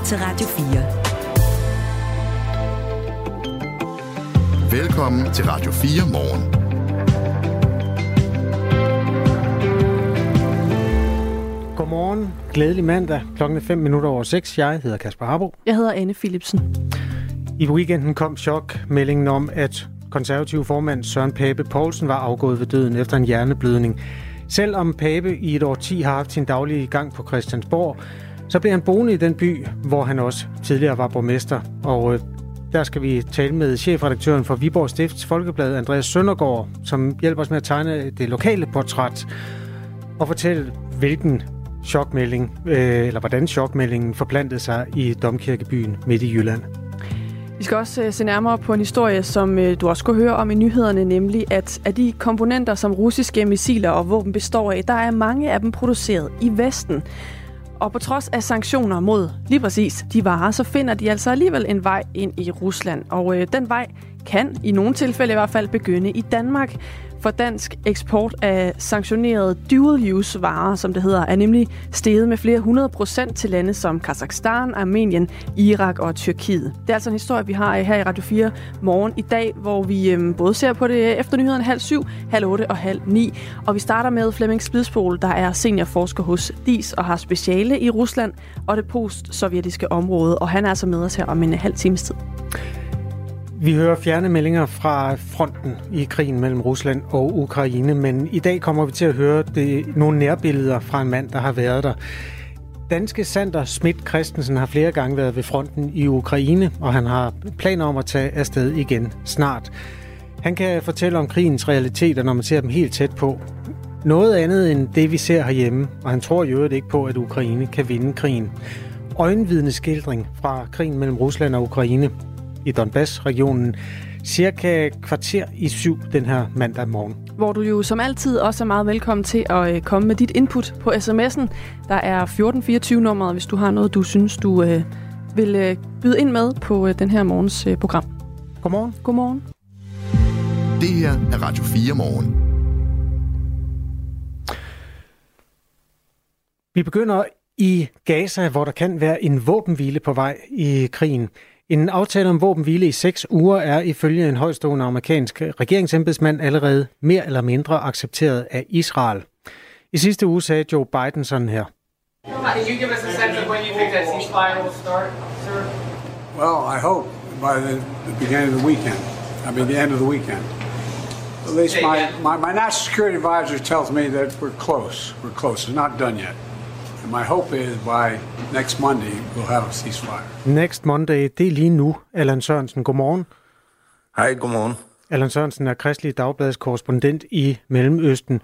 lytter til Radio 4. Velkommen til Radio 4 morgen. Godmorgen. Glædelig mandag. Klokken er 5 minutter over 6. Jeg hedder Kasper Harbo. Jeg hedder Anne Philipsen. I weekenden kom chokmeldingen om, at konservativ formand Søren Pape Poulsen var afgået ved døden efter en hjerneblødning. Selvom Pape i et år 10 har haft sin daglige gang på Christiansborg, så blev han boende i den by, hvor han også tidligere var borgmester. Og øh, der skal vi tale med chefredaktøren for Viborg Stifts Folkeblad, Andreas Søndergaard, som hjælper os med at tegne det lokale portræt og fortælle, hvilken chokmelding, øh, eller hvordan chokmeldingen forplantede sig i Domkirkebyen midt i Jylland. Vi skal også øh, se nærmere på en historie, som øh, du også kunne høre om i nyhederne, nemlig at af de komponenter, som russiske missiler og våben består af, der er mange af dem produceret i Vesten. Og på trods af sanktioner mod lige præcis de varer, så finder de altså alligevel en vej ind i Rusland. Og øh, den vej kan i nogle tilfælde i hvert fald begynde i Danmark. For dansk eksport af sanktionerede dual-use varer, som det hedder, er nemlig steget med flere hundrede procent til lande som Kazakhstan, Armenien, Irak og Tyrkiet. Det er altså en historie, vi har her i Radio 4 morgen i dag, hvor vi øhm, både ser på det efter nyhederne halv syv, halv otte og halv ni. Og vi starter med Flemming Spidspol, der er seniorforsker hos DIS og har speciale i Rusland og det post-sovjetiske område. Og han er altså med os her om en halv times tid. Vi hører fjerne meldinger fra fronten i krigen mellem Rusland og Ukraine, men i dag kommer vi til at høre det, nogle nærbilleder fra en mand, der har været der. Danske Sander Schmidt Christensen har flere gange været ved fronten i Ukraine, og han har planer om at tage afsted igen snart. Han kan fortælle om krigens realiteter, når man ser dem helt tæt på. Noget andet end det, vi ser herhjemme, og han tror jo ikke på, at Ukraine kan vinde krigen. Øjenvidneskildring fra krigen mellem Rusland og Ukraine i Donbass-regionen cirka kvarter i syv den her mandag morgen. Hvor du jo som altid også er meget velkommen til at øh, komme med dit input på sms'en. Der er 1424-nummeret, hvis du har noget, du synes, du øh, vil øh, byde ind med på øh, den her morgens øh, program. Godmorgen. Godmorgen. Det her er Radio 4 morgen. Vi begynder i Gaza, hvor der kan være en våbenhvile på vej i krigen. En aftale om våbenhvile i seks uger er ifølge en højstående amerikansk regeringsembedsmand allerede mere eller mindre accepteret af Israel. I sidste uge sagde Joe Biden sådan her. Can you give us a sense of when you think that ceasefire will start, sir? Well, I hope by the, the beginning of the weekend. I mean, the end of the weekend. At least my, my, my national security advisor tells me that we're close. We're close. It's not done yet. My hope is by next Monday we'll have a ceasefire. Next Monday, det er lige nu. Allan Sørensen, godmorgen. Hej, godmorgen. Allan Sørensen er Kristelig Dagbladets korrespondent i Mellemøsten.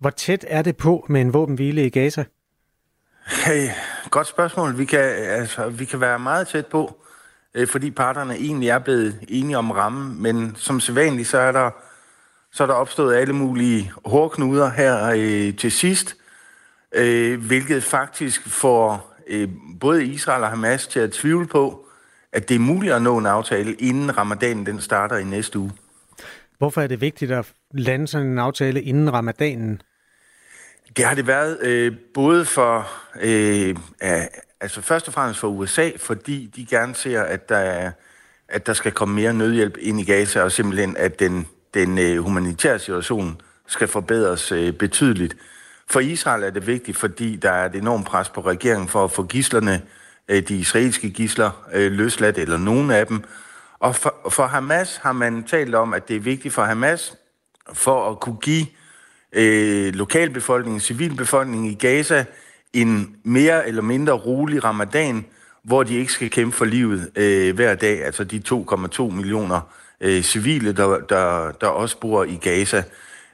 Hvor tæt er det på med en våbenhvile i Gaza? Hey, godt spørgsmål. Vi kan, altså, vi kan være meget tæt på, øh, fordi parterne egentlig er blevet enige om rammen, men som sædvanligt, så er der, så er der opstået alle mulige hårdknuder her øh, til sidst øh, hvilket faktisk får øh, både Israel og Hamas til at tvivle på, at det er muligt at nå en aftale, inden ramadanen den starter i næste uge. Hvorfor er det vigtigt at lande sådan en aftale inden ramadanen? Det har det været øh, både for, øh, altså først og fremmest for USA, fordi de gerne ser, at der, er, at der skal komme mere nødhjælp ind i Gaza, og simpelthen at den, den øh, humanitære situation skal forbedres øh, betydeligt. For Israel er det vigtigt, fordi der er et enormt pres på regeringen for at få gislerne, øh, de israelske gisler, øh, løsladt, eller nogen af dem. Og for, for Hamas har man talt om, at det er vigtigt for Hamas, for at kunne give øh, lokalbefolkningen, civilbefolkningen i Gaza, en mere eller mindre rolig ramadan, hvor de ikke skal kæmpe for livet øh, hver dag, altså de 2,2 millioner øh, civile, der, der, der også bor i Gaza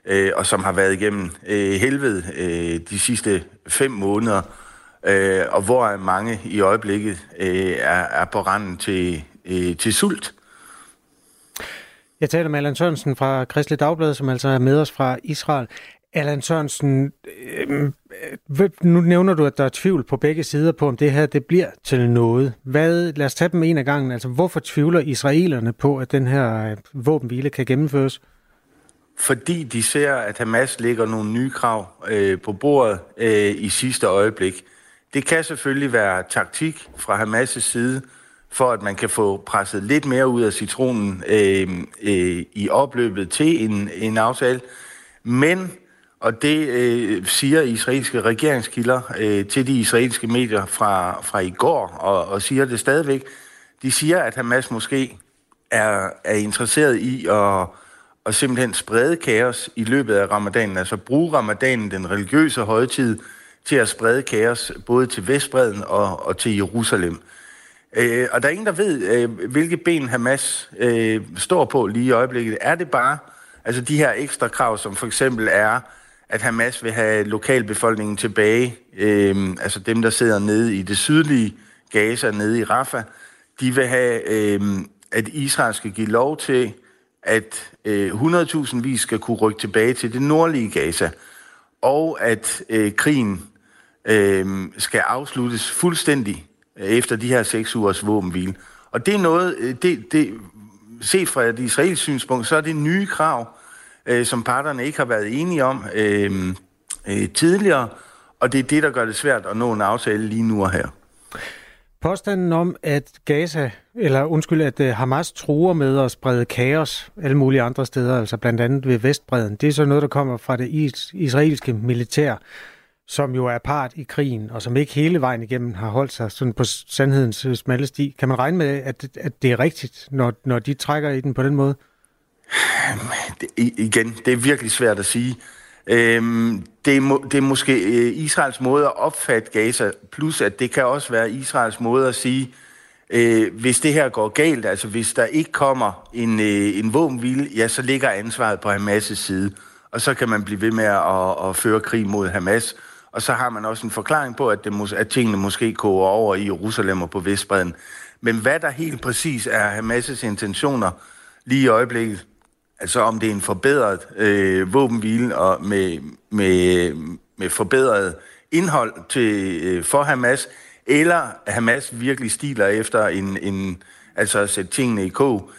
øh, og som har været igennem øh, helvede øh, de sidste fem måneder, øh, og hvor mange i øjeblikket øh, er, er på randen til, øh, til sult. Jeg taler med Allan Sørensen fra Kristelig Dagblad, som altså er med os fra Israel. Allan Sørensen, øh, øh nu nævner du, at der er tvivl på begge sider på, om det her det bliver til noget. Hvad, lad os tage dem en af gangen. Altså, hvorfor tvivler israelerne på, at den her øh, våbenhvile kan gennemføres? Fordi de ser, at Hamas lægger nogle nye krav øh, på bordet øh, i sidste øjeblik. Det kan selvfølgelig være taktik fra Hamas' side, for at man kan få presset lidt mere ud af citronen øh, øh, i opløbet til en, en aftale. Men, og det øh, siger israelske regeringskilder øh, til de israelske medier fra, fra i går, og, og siger det stadigvæk, de siger, at Hamas måske er, er interesseret i at, og simpelthen sprede kaos i løbet af ramadanen, altså bruge ramadanen, den religiøse højtid, til at sprede kaos både til Vestbreden og, og til Jerusalem. Øh, og der er ingen, der ved, øh, hvilke ben Hamas øh, står på lige i øjeblikket. Er det bare altså de her ekstra krav, som for eksempel er, at Hamas vil have lokalbefolkningen tilbage, øh, altså dem, der sidder nede i det sydlige Gaza, nede i Rafah, de vil have, øh, at Israel skal give lov til, at øh, 100.000 vis skal kunne rykke tilbage til det nordlige Gaza, og at øh, krigen øh, skal afsluttes fuldstændig øh, efter de her seks ugers våbenhvile. Og det er noget, øh, det, det, set fra et israelsk synspunkt, så er det nye krav, øh, som parterne ikke har været enige om øh, øh, tidligere, og det er det, der gør det svært at nå en aftale lige nu og her. Påstanden om, at Gaza, eller undskyld, at øh, Hamas truer med at sprede kaos alle mulige andre steder, altså blandt andet ved Vestbreden, det er så noget, der kommer fra det israelske militær som jo er part i krigen, og som ikke hele vejen igennem har holdt sig sådan på sandhedens øh, smalle sti. Kan man regne med, at, at det er rigtigt, når, når de trækker i den på den måde? Det, igen, det er virkelig svært at sige. Øhm, det, er må, det er måske øh, Israels måde at opfatte Gaza, plus at det kan også være Israels måde at sige, øh, hvis det her går galt, altså hvis der ikke kommer en, øh, en våbenhvile, ja, så ligger ansvaret på Hamas' side. Og så kan man blive ved med at, at føre krig mod Hamas. Og så har man også en forklaring på, at, det, at tingene måske går over i Jerusalem og på Vestbreden. Men hvad der helt præcis er Hamas' intentioner lige i øjeblikket, altså om det er en forbedret øh, våbenhvile og med, med, med forbedret indhold til, øh, for Hamas, eller Hamas virkelig stiler efter en, en altså at sætte tingene i kog,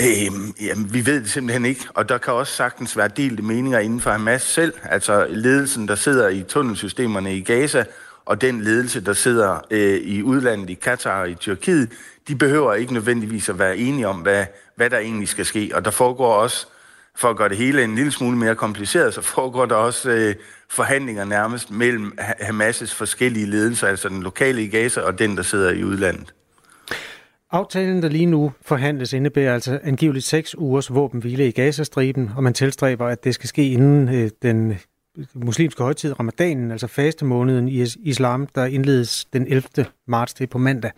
Øhm, jamen, vi ved det simpelthen ikke, og der kan også sagtens være delte meninger inden for Hamas selv, altså ledelsen, der sidder i tunnelsystemerne i Gaza, og den ledelse, der sidder øh, i udlandet i Katar og i Tyrkiet, de behøver ikke nødvendigvis at være enige om, hvad, hvad der egentlig skal ske. Og der foregår også, for at gøre det hele en lille smule mere kompliceret, så foregår der også øh, forhandlinger nærmest mellem Hamas' forskellige ledelser, altså den lokale i Gaza og den, der sidder i udlandet. Aftalen, der lige nu forhandles, indebærer altså angiveligt seks ugers våbenhvile i Gazastriben, og man tilstræber, at det skal ske inden øh, den muslimske højtid, ramadanen, altså faste måneden i islam, der indledes den 11. marts, det på mandag.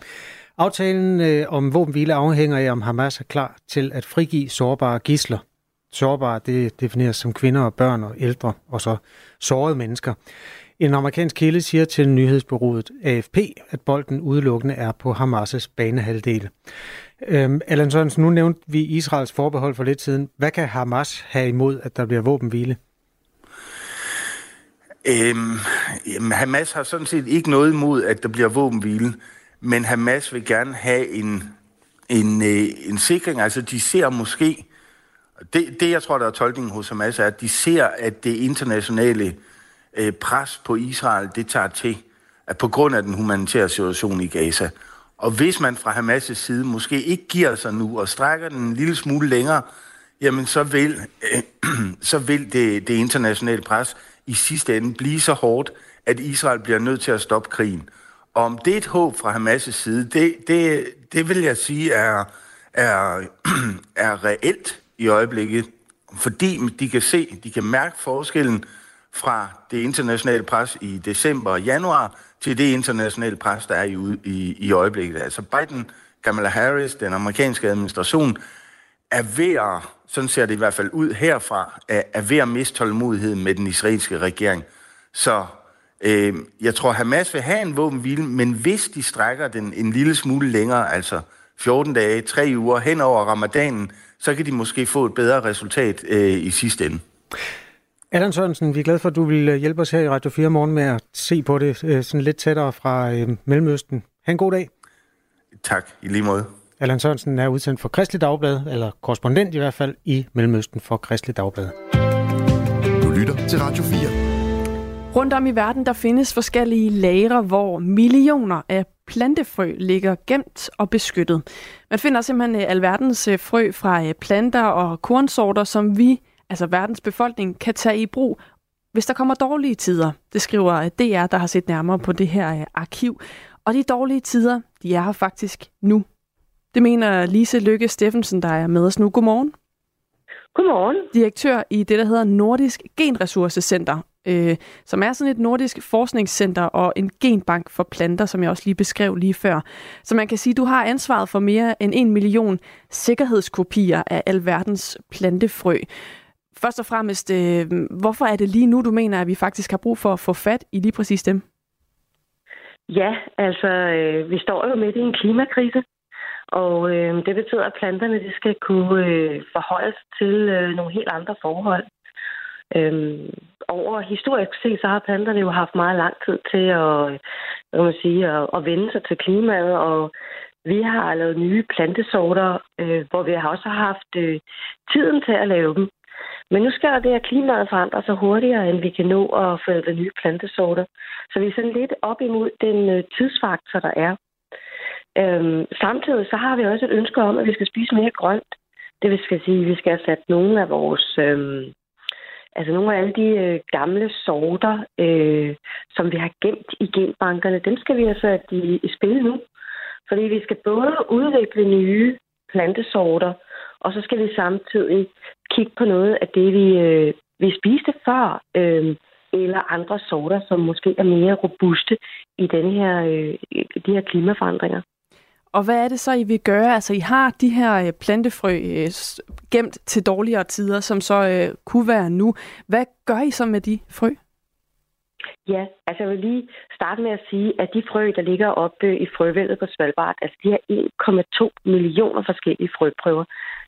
Aftalen øh, om våbenhvile afhænger af, om Hamas er klar til at frigive sårbare gisler. Sårbare, det defineres som kvinder og børn og ældre, og så sårede mennesker. En amerikansk kilde siger til nyhedsbyrået AFP, at bolden udelukkende er på Hamas' banehalvdel. Øhm, Allan Sørensen, nu nævnte vi Israels forbehold for lidt siden. Hvad kan Hamas have imod, at der bliver våbenhvile? Øhm, jamen, Hamas har sådan set ikke noget imod, at der bliver våbenhvile, men Hamas vil gerne have en, en, øh, en sikring. Altså, de ser måske, det, det jeg tror, der er tolkningen hos Hamas, er, at de ser, at det internationale øh, pres på Israel, det tager til at på grund af den humanitære situation i Gaza. Og hvis man fra Hamas' side måske ikke giver sig nu og strækker den en lille smule længere, jamen så vil, øh, så vil det, det internationale pres i sidste ende blive så hårdt, at Israel bliver nødt til at stoppe krigen. Og om det er et håb fra Hamas' side, det, det, det vil jeg sige er, er, er reelt i øjeblikket, fordi de kan se, de kan mærke forskellen fra det internationale pres i december og januar til det internationale pres, der er i, i, i øjeblikket. Altså Biden, Kamala Harris, den amerikanske administration, er ved at, sådan ser det i hvert fald ud herfra, er, er ved at miste tålmodigheden med den israelske regering. Så øh, jeg tror, Hamas vil have en våbenhvile, men hvis de strækker den en lille smule længere, altså 14 dage, 3 uger hen over ramadanen, så kan de måske få et bedre resultat øh, i sidste ende. Allan Sørensen, vi er glade for, at du vil øh, hjælpe os her i Radio 4 morgen med at se på det øh, sådan lidt tættere fra øh, Mellemøsten. Ha' en god dag. Tak, i lige måde. Allan Sørensen er udsendt for Kristelig Dagblad, eller korrespondent i hvert fald, i Mellemøsten for Kristelig Dagblad. Du lytter til Radio 4. Rundt om i verden, der findes forskellige lagre, hvor millioner af plantefrø ligger gemt og beskyttet. Man finder simpelthen øh, alverdens øh, frø fra øh, planter og kornsorter, som vi, altså verdens befolkning, kan tage i brug, hvis der kommer dårlige tider. Det skriver DR, der har set nærmere på det her arkiv. Og de dårlige tider, de er her faktisk nu. Det mener Lise Lykke Steffensen, der er med os nu. Godmorgen. Godmorgen. Direktør i det, der hedder Nordisk Genressourcecenter, øh, som er sådan et nordisk forskningscenter og en genbank for planter, som jeg også lige beskrev lige før. Så man kan sige, at du har ansvaret for mere end en million sikkerhedskopier af alverdens plantefrø. Først og fremmest, øh, hvorfor er det lige nu, du mener, at vi faktisk har brug for at få fat i lige præcis dem? Ja, altså, øh, vi står jo midt i en klimakrise, og øh, det betyder, at planterne de skal kunne øh, forholde sig til øh, nogle helt andre forhold. Øhm, over historisk set, så har planterne jo haft meget lang tid til at, øh, hvad man sige, at, at vende sig til klimaet, og vi har lavet nye plantesorter, øh, hvor vi har også haft øh, tiden til at lave dem. Men nu skal det, at klimaet forandrer sig hurtigere, end vi kan nå at få nye plantesorter. Så vi er sådan lidt op imod den øh, tidsfaktor, der er. Øhm, samtidig så har vi også et ønske om, at vi skal spise mere grønt. Det vil sige, at vi skal have sat nogle af vores øhm, Altså nogle af alle de øh, gamle sorter, øh, som vi har gemt i genbankerne, dem skal vi have i, i spil nu. Fordi vi skal både udvikle nye plantesorter, og så skal vi samtidig kigge på noget af det, vi, øh, vi spiste før, øh, eller andre sorter, som måske er mere robuste i den her, øh, de her klimaforandringer. Og hvad er det så, I vil gøre? Altså, I har de her øh, plantefrø øh, gemt til dårligere tider, som så øh, kunne være nu. Hvad gør I så med de frø? Ja, altså jeg vil lige starte med at sige, at de frø, der ligger oppe i frøvældet på Svalbard, altså de her 1,2 millioner forskellige frøprøver,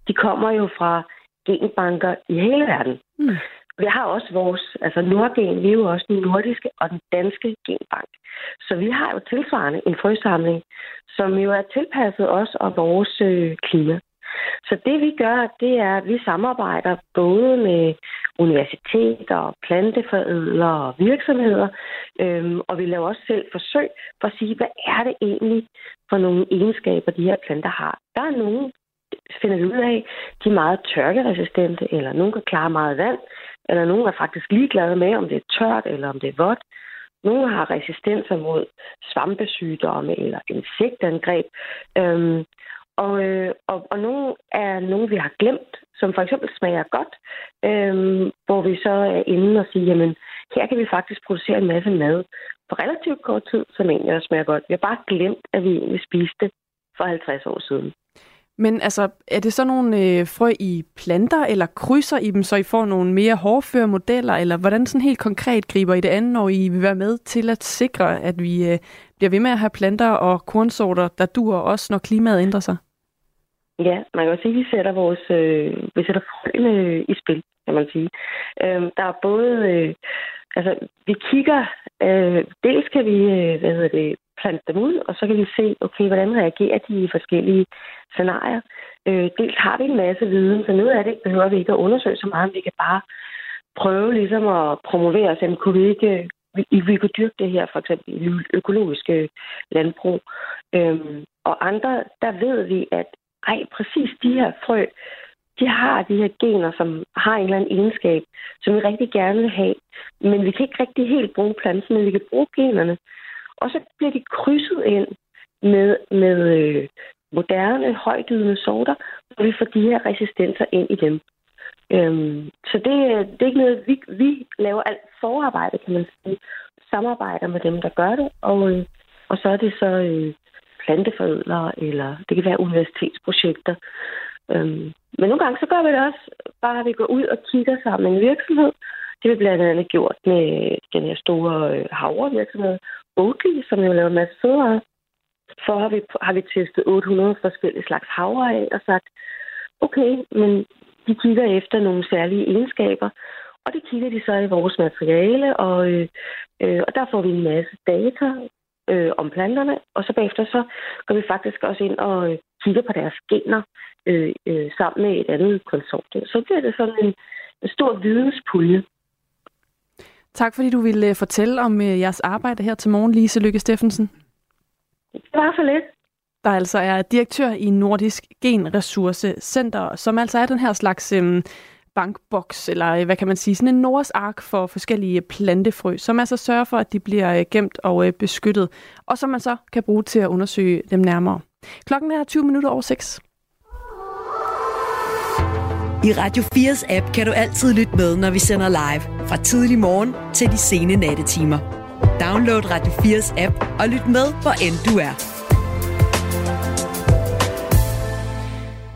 de kommer jo fra genbanker i hele verden. Mm. Vi har også vores, altså Nordgen, vi er jo også den nordiske og den danske genbank. Så vi har jo tilsvarende en frøsamling, som jo er tilpasset os og vores øh, klima. Så det vi gør, det er, at vi samarbejder både med universiteter, planteforædlere og virksomheder, øhm, og vi laver også selv forsøg for at sige, hvad er det egentlig for nogle egenskaber, de her planter har. Der er nogle, finder vi ud af, de er meget tørkeresistente, eller nogle kan klare meget vand, eller nogen er faktisk ligeglade med, om det er tørt eller om det er vådt. Nogle har resistenser mod svampesygdomme eller insektangreb. Øhm, og, øh, og, og nogle er nogle, vi har glemt, som for eksempel smager godt, øhm, hvor vi så er inde og siger, jamen, her kan vi faktisk producere en masse mad på relativt kort tid, som egentlig smager godt. Vi har bare glemt, at vi egentlig spiste for 50 år siden. Men altså, er det så nogle øh, frø i planter, eller krydser I dem, så I får nogle mere hårdføre modeller, eller hvordan sådan helt konkret griber I det andet, når I vil være med til at sikre, at vi øh, bliver ved med at have planter og kornsorter, der duer også, når klimaet ændrer sig? Ja, man kan jo sige, at vi sætter, vores, øh, vi sætter frøene øh, i spil, kan man sige. Øh, der er både... Øh, altså, vi kigger... Øh, dels kan vi, øh, hvad hedder det, plante dem ud, og så kan vi se, okay, hvordan reagerer de i forskellige scenarier. Øh, dels har vi en masse viden, så noget af det behøver vi ikke at undersøge så meget, vi kan bare prøve ligesom at promovere os, kunne vi ikke vi, vi kunne dyrke det her, for eksempel i økologiske landbrug. Øhm, og andre, der ved vi, at ej, præcis de her frø, de har de her gener, som har en eller anden egenskab, som vi rigtig gerne vil have. Men vi kan ikke rigtig helt bruge planten, men vi kan bruge generne. Og så bliver de krydset ind med, med øh, moderne, højdydende sorter, og vi får de her resistenser ind i dem. Øhm, så det, det er ikke noget, vi, vi laver alt forarbejde, kan man sige. Samarbejder med dem, der gør det, og, øh, og så er det så øh, planteforædlere, eller det kan være universitetsprojekter. Øhm, men nogle gange så gør vi det også, bare at vi går ud og kigger sammen med en virksomhed. Det har vi blandt andet gjort med den her store øh, havrevirksomhed, Oatly, som jo laver en masse fødevarer. Så har vi, har vi testet 800 forskellige slags havre af og sagt, okay, men de kigger efter nogle særlige egenskaber, og det kigger de så i vores materiale, og, øh, øh, og der får vi en masse data øh, om planterne, og så bagefter så går vi faktisk også ind og øh, kigger på deres gener øh, øh, sammen med et andet konsortium. Så bliver det sådan en, en stor videnspulje. Tak fordi du ville fortælle om jeres arbejde her til morgen, Lise Lykke Steffensen. Det var for lidt. Der altså er direktør i Nordisk Genressourcecenter, som altså er den her slags øhm, bankboks, eller hvad kan man sige, sådan en Nords ark for forskellige plantefrø, som altså sørger for, at de bliver øh, gemt og øh, beskyttet, og som man så kan bruge til at undersøge dem nærmere. Klokken er 20 minutter over 6. I Radio 4's app kan du altid lytte med, når vi sender live. Fra tidlig morgen til de sene nattetimer. Download Radio 4's app og lyt med, hvor end du er.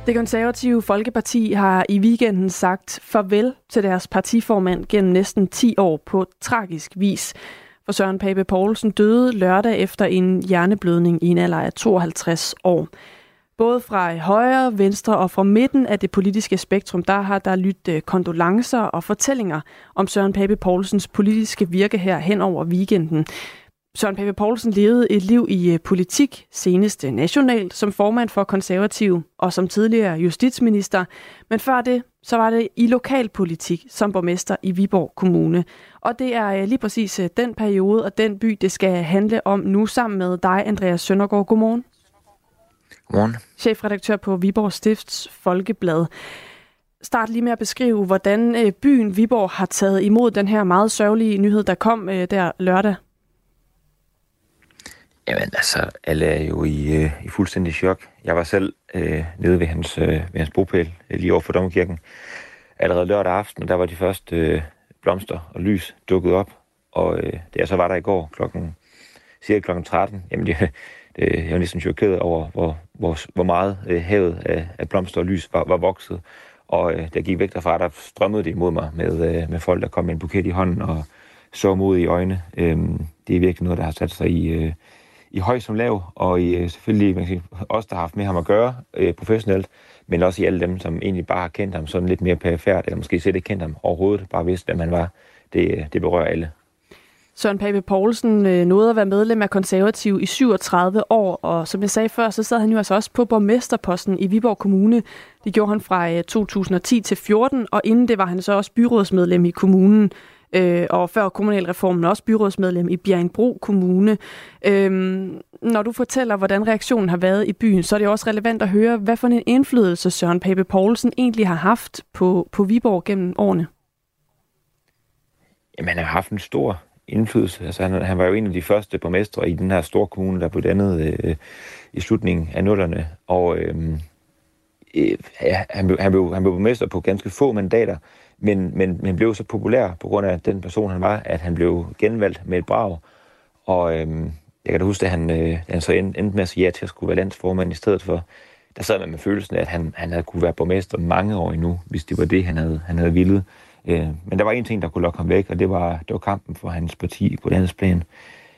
Det konservative Folkeparti har i weekenden sagt farvel til deres partiformand gennem næsten 10 år på tragisk vis. For Søren Pape Poulsen døde lørdag efter en hjerneblødning i en alder af 52 år. Både fra højre, venstre og fra midten af det politiske spektrum, der har der lyttet øh, kondolencer og fortællinger om Søren Pape Poulsens politiske virke her hen over weekenden. Søren Pape Poulsen levede et liv i øh, politik, senest øh, nationalt, som formand for konservativ og som tidligere justitsminister. Men før det, så var det i lokalpolitik som borgmester i Viborg Kommune. Og det er lige præcis den periode og den by, det skal handle om nu sammen med dig, Andreas Søndergaard. Godmorgen. Godmorgen. Chefredaktør på Viborg Stifts Folkeblad. Start lige med at beskrive, hvordan byen Viborg har taget imod den her meget sørgelige nyhed, der kom der lørdag. Jamen altså, alle er jo i, øh, i fuldstændig chok. Jeg var selv øh, nede ved hans, øh, ved hans bopæl, øh, lige over for Domkirken. Allerede lørdag aften, der var de første øh, blomster og lys dukket op. Og øh, da jeg så var der i går klokken, cirka klokken 13, jamen det, det, jeg var næsten chokeret over, hvor, hvor, hvor meget øh, havet af, af blomster og lys var, var vokset. Og øh, da jeg gik væk derfra, der strømmede det imod mig med, øh, med folk, der kom med en buket i hånden og så mod i øjnene. Øh, det er virkelig noget, der har sat sig i... Øh, i høj som lav, og i øh, selvfølgelig man kan sige, os, der har haft med ham at gøre øh, professionelt, men også i alle dem, som egentlig bare har kendt ham sådan lidt mere perifært, eller måske slet ikke kendt ham overhovedet, bare vidste, hvem han var. Det, øh, det berører alle. Søren Pape Poulsen øh, nåede at være medlem af konservativ i 37 år, og som jeg sagde før, så sad han jo altså også på borgmesterposten i Viborg Kommune. Det gjorde han fra øh, 2010 til 14, og inden det var han så også byrådsmedlem i kommunen øh, og før kommunalreformen også byrådsmedlem i Bjerringbro Kommune. Øhm, når du fortæller, hvordan reaktionen har været i byen, så er det også relevant at høre, hvad for en indflydelse Søren Pape Poulsen egentlig har haft på, på Viborg gennem årene. Jamen, han har haft en stor indflydelse. Altså, han, han var jo en af de første borgmestre i den her store kommune, der blev dannet øh, i slutningen af nullerne. Og øh, øh, ja, han, blev, han, blev, han blev borgmester på ganske få mandater, men, men, men blev så populær på grund af den person, han var, at han blev genvalgt med et brag. Og øh, jeg kan da huske, at han, øh, han så endte, endte med at sige ja til at skulle være landsformand i stedet for. Der sad man med følelsen af, at han, han havde kunne være borgmester mange år endnu, hvis det var det, han havde, han havde ville. Øh, men der var en ting, der kunne lokke ham væk, og det var, det var kampen for hans parti på plan.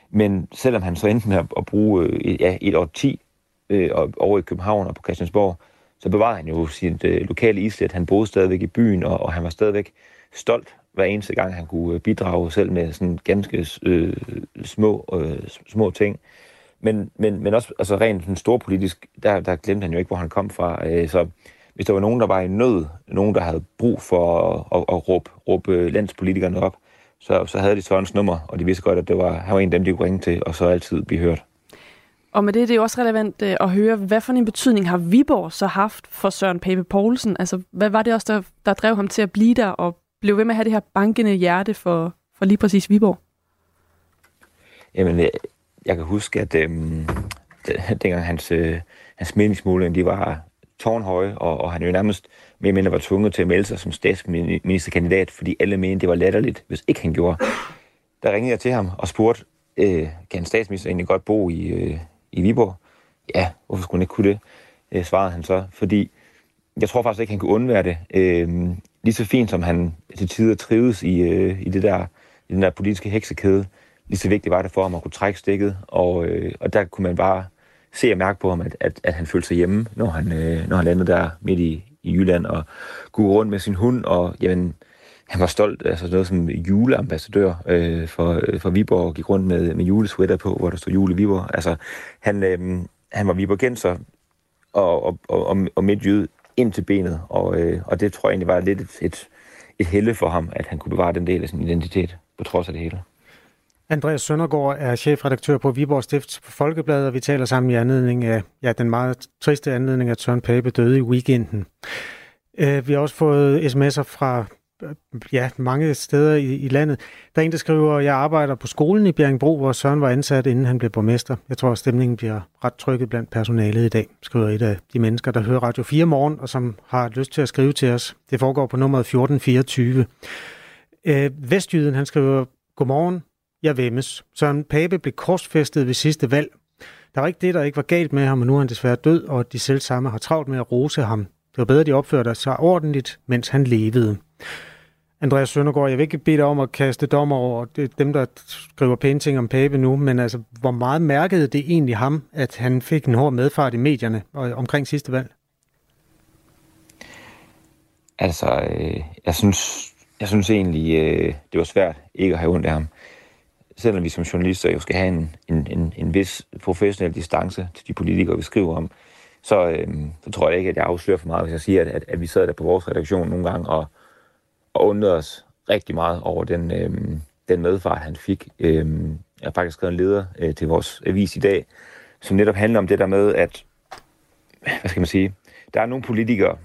Men selvom han så endte med at, bruge øh, ja, et år 10 øh, over i København og på Christiansborg, så bevarede han jo sit øh, lokale islet. Han boede stadigvæk i byen, og, og han var stadigvæk stolt hver eneste gang, han kunne øh, bidrage selv med sådan ganske øh, små, øh, små ting. Men, men, men også altså rent sådan storpolitisk, der, der glemte han jo ikke, hvor han kom fra. Øh, så hvis der var nogen, der var i nød, nogen, der havde brug for at, at, at råbe, råbe landspolitikerne op, så, så havde de Sørens nummer, og de vidste godt, at det var, han var en af dem, de kunne ringe til, og så altid blive hørt. Og med det, det er jo også relevant øh, at høre, hvad for en betydning har Viborg så haft for Søren Pape Poulsen? Altså, hvad var det også, der, der drev ham til at blive der og blev ved med at have det her bankende hjerte for, for lige præcis Viborg? Jamen, jeg, jeg kan huske, at øhm, dengang hans, øh, hans meningsmåling, de var tårnhøje, og, og han jo nærmest mere eller mindre var tvunget til at melde sig som statsministerkandidat, fordi alle mente, det var latterligt, hvis ikke han gjorde. Der ringede jeg til ham og spurgte, øh, kan en statsminister egentlig godt bo i, øh, i Viborg? Ja, hvorfor skulle han ikke kunne det? Øh, svarede han så, fordi jeg tror faktisk ikke, han kunne undvære det. Øh, lige så fint som han til tider trives i, øh, i, det der, i den der politiske heksekæde, lige så vigtigt var det for ham at kunne trække stikket, og, øh, og der kunne man bare se og mærke på ham, at, at, at han følte sig hjemme, når han, øh, når han landede der midt i, i Jylland, og kunne rundt med sin hund, og jamen, han var stolt, altså noget som juleambassadør øh, for, øh, for Viborg, og gik rundt med, med julesweater på, hvor der stod jule i Viborg. Altså, han, øh, han var Viborgenser og, og, og, og midtjyde ind til benet, og, øh, og det tror jeg egentlig var lidt et, et, et helle for ham, at han kunne bevare den del af sin identitet. på trods af det hele. Andreas Søndergaard er chefredaktør på Viborg Stifts Folkeblad, og vi taler sammen i anledning af ja, den meget triste anledning, at Søren Pape døde i weekenden. Øh, vi har også fået sms'er fra øh, ja, mange steder i, i landet. Der er en, der skriver, jeg arbejder på skolen i Bjerringbro, hvor Søren var ansat, inden han blev borgmester. Jeg tror, at stemningen bliver ret trykket blandt personalet i dag, skriver et af de mennesker, der hører Radio 4 morgen, og som har lyst til at skrive til os. Det foregår på nummeret 1424. Øh, Vestjyden, han skriver, Godmorgen, jeg vemmes. Søren Pape blev korsfæstet ved sidste valg. Der var ikke det, der ikke var galt med ham, og nu er han desværre død, og de selv samme har travlt med at rose ham. Det var bedre, de opførte sig ordentligt, mens han levede. Andreas Søndergaard, jeg vil ikke bede dig om at kaste dommer over dem, der skriver pæne ting om Pape nu, men altså, hvor meget mærkede det egentlig ham, at han fik en hård medfart i medierne omkring sidste valg? Altså, øh, jeg, synes, jeg synes egentlig, øh, det var svært ikke at have ondt af ham. Selvom vi som journalister jo skal have en, en, en, en vis professionel distance til de politikere, vi skriver om, så, øh, så tror jeg ikke, at jeg afslører for meget, hvis jeg siger, at, at, at vi sad der på vores redaktion nogle gange og og undrede os rigtig meget over den, øh, den medfart, han fik. Øh, jeg har faktisk skrevet en leder øh, til vores avis i dag, som netop handler om det der med, at, hvad skal man sige, der er nogle politikere,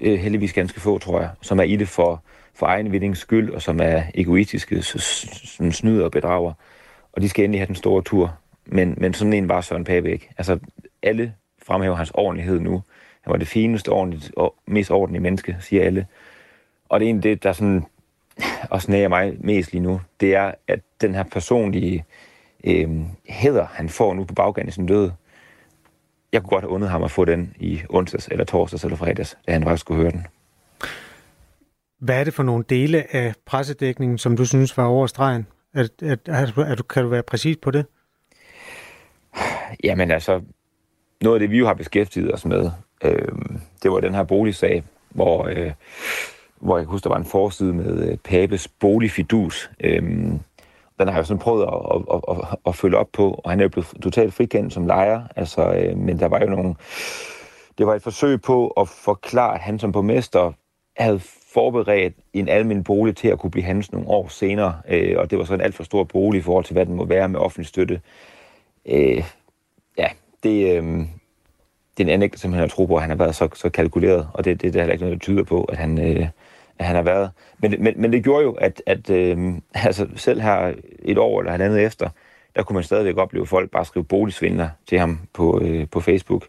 øh, heldigvis ganske få, tror jeg, som er i det for, for egen vindings skyld, og som er egoistiske, som snyder og bedrager. Og de skal endelig have den store tur. Men, men sådan en var Søren Pape ikke. Altså, alle fremhæver hans ordentlighed nu. Han var det fineste, ordentligt, og mest ordentlige menneske, siger alle. Og det er egentlig det, der sådan også nærer mig mest lige nu, det er, at den her personlige øh, hæder, han får nu på baggrunden af sin død, jeg kunne godt have undet ham at få den i onsdags, eller torsdags, eller fredags, da han faktisk skulle høre den. Hvad er det for nogle dele af pressedækningen, som du synes var over stregen? Er, er, er, er, kan du være præcis på det? Jamen altså, noget af det, vi jo har beskæftiget os med, øh, det var den her boligsag, hvor øh, hvor jeg husker, der var en forside med øh, Papes boligfidus. Øh, den har jeg jo sådan prøvet at, at, at, at, at følge op på, og han er jo blevet totalt frikendt som lejer, altså, øh, men der var jo nogle... Det var et forsøg på at forklare, at han som borgmester havde forberedt en almindelig bolig til at kunne blive hans nogle år senere, øh, og det var så en alt for stor bolig i forhold til, hvad den må være med offentlig støtte. Øh, ja, det, øh, det er en anlæg, som han har tro på, at han har været så, så kalkuleret, og det, det, det er heller ikke noget, der tyder på, at han, øh, at han har været. Men, men, men det gjorde jo, at, at øh, altså selv her et år eller andet efter, der kunne man stadigvæk opleve folk bare skrive boligsvindler til ham på, øh, på Facebook.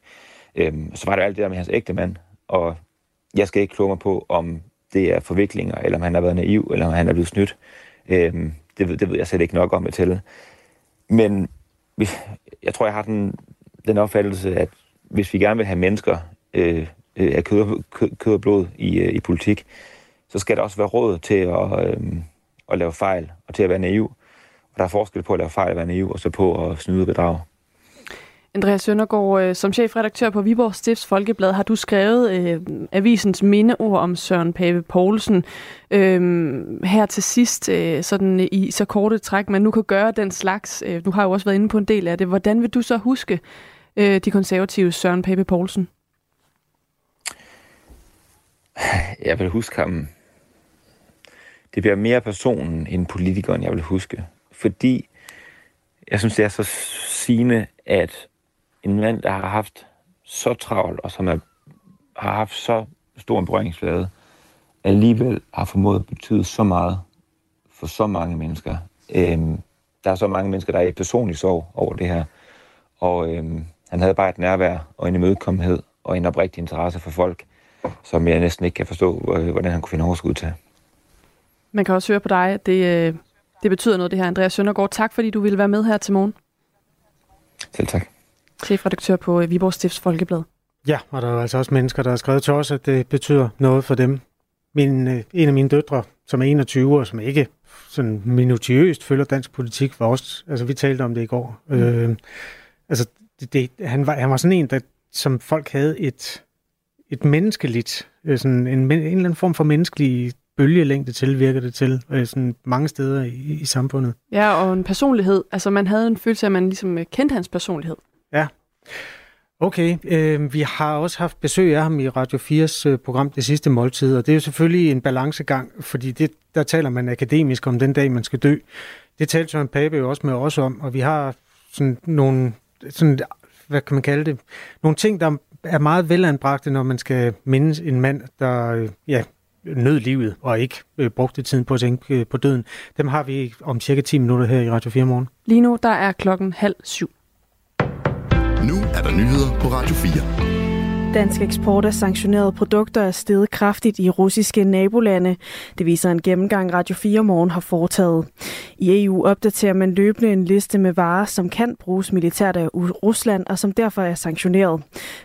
Øh, så var der alt det der med hans ægte mand, og jeg skal ikke kloge mig på, om det er forviklinger, eller om han har været naiv, eller om han er blevet snydt. Øhm, det, ved, det ved jeg slet ikke nok om at tælle. Men jeg tror, jeg har den, den opfattelse, at hvis vi gerne vil have mennesker øh, øh af kød, kød, kød og blod i, øh, i politik, så skal der også være råd til at, øh, at lave fejl og til at være naiv. Og der er forskel på at lave fejl og være naiv, og så på at snyde og bedrage. Andreas Søndergaard, øh, som chefredaktør på Viborg Stifts Folkeblad, har du skrevet øh, avisens mindeord om Søren Pape Poulsen. Øh, her til sidst, øh, sådan i så korte træk, man nu kan gøre den slags. Øh, du har jo også været inde på en del af det. Hvordan vil du så huske øh, de konservative Søren Pape Poulsen? Jeg vil huske ham. Det bliver mere personen end politikeren, jeg vil huske. Fordi jeg synes, det er så sigende, at en mand, der har haft så travlt, og som er, har haft så stor en berøringsflade, alligevel har formået at betyde så meget for så mange mennesker. Øhm, der er så mange mennesker, der er i personlig sorg over det her. Og øhm, han havde bare et nærvær og en imødekommenhed og en oprigtig interesse for folk, som jeg næsten ikke kan forstå, øh, hvordan han kunne finde overskud til. Man kan også høre på dig, at det, øh, det betyder noget, det her. Andreas Søndergaard, tak fordi du ville være med her til morgen. Selv tak. Chefredaktør på øh, Viborg Stifts Folkeblad. Ja, og der er altså også mennesker, der har skrevet til os, at det betyder noget for dem. Min, en af mine døtre, som er 21 og som ikke sådan minutiøst følger dansk politik, var også, altså vi talte om det i går. Mm. Øh, altså det, det, han, var, han var sådan en, der, som folk havde et, et menneskeligt, øh, sådan en, en eller anden form for menneskelig bølgelængde til, virker det til, øh, sådan mange steder i, i samfundet. Ja, og en personlighed. Altså man havde en følelse af, at man ligesom øh, kendte hans personlighed. Ja. Okay, øh, vi har også haft besøg af ham i Radio 4's øh, program Det Sidste Måltid, og det er jo selvfølgelig en balancegang, fordi det, der taler man akademisk om den dag, man skal dø. Det talte Søren Pape jo også med os om, og vi har sådan nogle, sådan, hvad kan man kalde det, nogle ting, der er meget velanbragte, når man skal mindes en mand, der øh, ja, nød livet og ikke øh, brugte tiden på at tænke øh, på døden. Dem har vi om cirka 10 minutter her i Radio 4 morgen. Lige nu der er klokken halv syv. Er der nyheder på Radio 4. Dansk eksport af sanktionerede produkter er steget kraftigt i russiske nabolande. Det viser en gennemgang Radio 4 Morgen har foretaget. I EU opdaterer man løbende en liste med varer, som kan bruges militært af Rusland og som derfor er sanktioneret.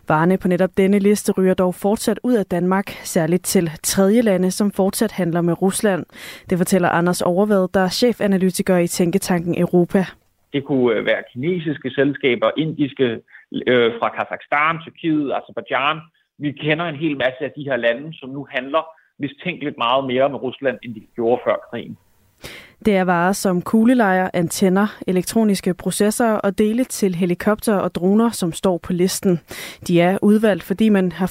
Varerne på netop denne liste ryger dog fortsat ud af Danmark, særligt til tredje lande, som fortsat handler med Rusland. Det fortæller Anders Overvad, der er chefanalytiker i Tænketanken Europa. Det kunne være kinesiske selskaber, indiske øh, fra Kazakhstan, Tyrkiet, Azerbaijan. Vi kender en hel masse af de her lande, som nu handler mistænkeligt meget mere med Rusland, end de gjorde før krigen. Det er varer som kuglelejer, antenner, elektroniske processorer og dele til helikopter og droner, som står på listen. De er udvalgt, fordi man har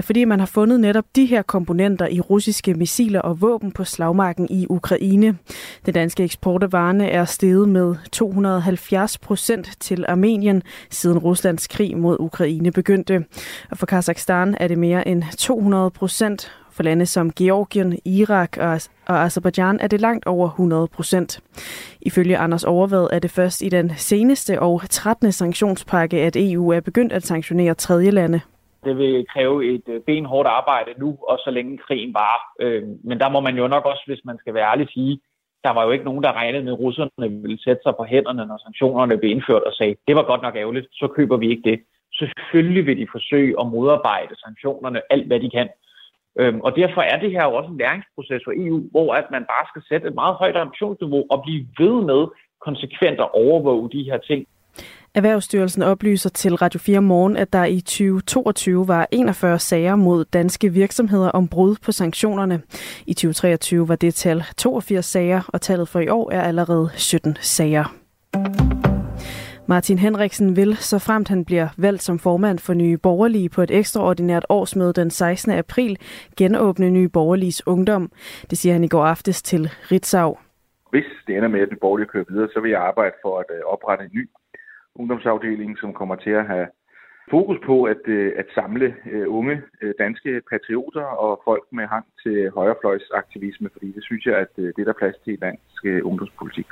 at fordi man har fundet netop de her komponenter i russiske missiler og våben på slagmarken i Ukraine. Den danske eksport af varerne er steget med 270 procent til Armenien, siden Ruslands krig mod Ukraine begyndte. Og for Kazakhstan er det mere end 200 procent, for lande som Georgien, Irak og, og Azerbaijan er det langt over 100 procent. Ifølge Anders Overvad er det først i den seneste og 13. sanktionspakke, at EU er begyndt at sanktionere tredje lande. Det vil kræve et øh, benhårdt arbejde nu, og så længe krigen var. Øh, men der må man jo nok også, hvis man skal være ærlig, sige, der var jo ikke nogen, der regnede med, at russerne ville sætte sig på hænderne, når sanktionerne blev indført og sagde, det var godt nok ærgerligt, så køber vi ikke det. Selvfølgelig vil de forsøge at modarbejde sanktionerne alt, hvad de kan. Øhm, og derfor er det her jo også en læringsproces for EU, hvor at man bare skal sætte et meget højt ambitionsniveau og blive ved med konsekvent at overvåge de her ting. Erhvervsstyrelsen oplyser til Radio 4 Morgen, at der i 2022 var 41 sager mod danske virksomheder om brud på sanktionerne. I 2023 var det tal 82 sager, og tallet for i år er allerede 17 sager. Martin Henriksen vil, så fremt han bliver valgt som formand for Nye Borgerlige på et ekstraordinært årsmøde den 16. april, genåbne Nye Borgerliges ungdom. Det siger han i går aftes til Ritzau. Hvis det ender med, at Nye Borgerlige kører videre, så vil jeg arbejde for at øh, oprette en ny ungdomsafdeling, som kommer til at have fokus på at, øh, at samle øh, unge danske patrioter og folk med hang til højrefløjsaktivisme, fordi det synes jeg, at det er der plads til i dansk ungdomspolitik.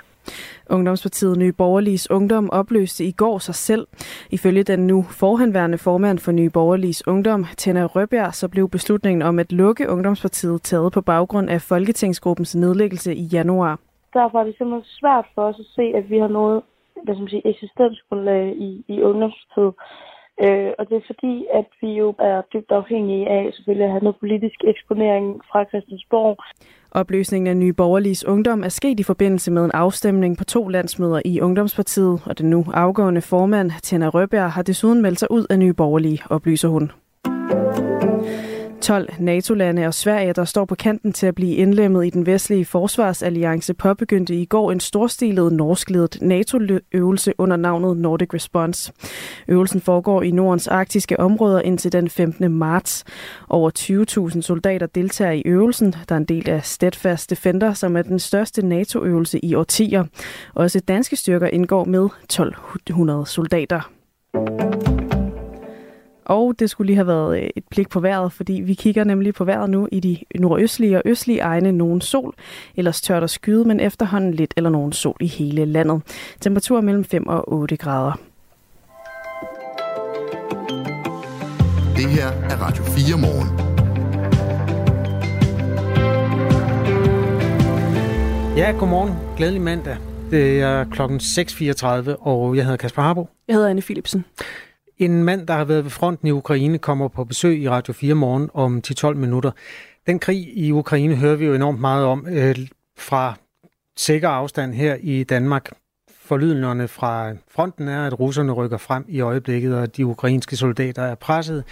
Ungdomspartiet Nye Borgerliges Ungdom opløste i går sig selv. Ifølge den nu forhenværende formand for Nye Borgerliges Ungdom, Tenna Røbjerg, så blev beslutningen om at lukke Ungdomspartiet taget på baggrund af Folketingsgruppens nedlæggelse i januar. Derfor er det simpelthen svært for os at se, at vi har noget hvad skal man sige, eksistensgrundlag i, i ungdomstid. Øh, og det er fordi, at vi jo er dybt afhængige af selvfølgelig at have noget politisk eksponering fra Christiansborg. Opløsningen af Nye Borgerliges Ungdom er sket i forbindelse med en afstemning på to landsmøder i Ungdomspartiet, og den nu afgående formand, Tina Røbjerg, har desuden meldt sig ud af Nye Borgerlige, oplyser hun. 12 NATO-lande og Sverige, der står på kanten til at blive indlemmet i den vestlige forsvarsalliance, påbegyndte i går en storstilet norskledet NATO-øvelse under navnet Nordic Response. Øvelsen foregår i Nordens arktiske områder indtil den 15. marts. Over 20.000 soldater deltager i øvelsen, der er en del af Steadfast Defender, som er den største NATO-øvelse i årtier. Også danske styrker indgår med 1200 soldater. Og det skulle lige have været øh, et blik på vejret, fordi vi kigger nemlig på vejret nu i de nordøstlige og østlige egne nogen sol, ellers tørt og skyde, men efterhånden lidt eller nogen sol i hele landet. Temperatur mellem 5 og 8 grader. Det her er Radio 4 morgen. Ja, godmorgen. Glædelig mandag. Det er klokken 6.34, og jeg hedder Kasper Harbo. Jeg hedder Anne Philipsen. En mand, der har været ved fronten i Ukraine, kommer på besøg i Radio 4 morgen om 10-12 minutter. Den krig i Ukraine hører vi jo enormt meget om øh, fra sikker afstand her i Danmark. Forlydelserne fra fronten er, at russerne rykker frem i øjeblikket, og de ukrainske soldater er presset.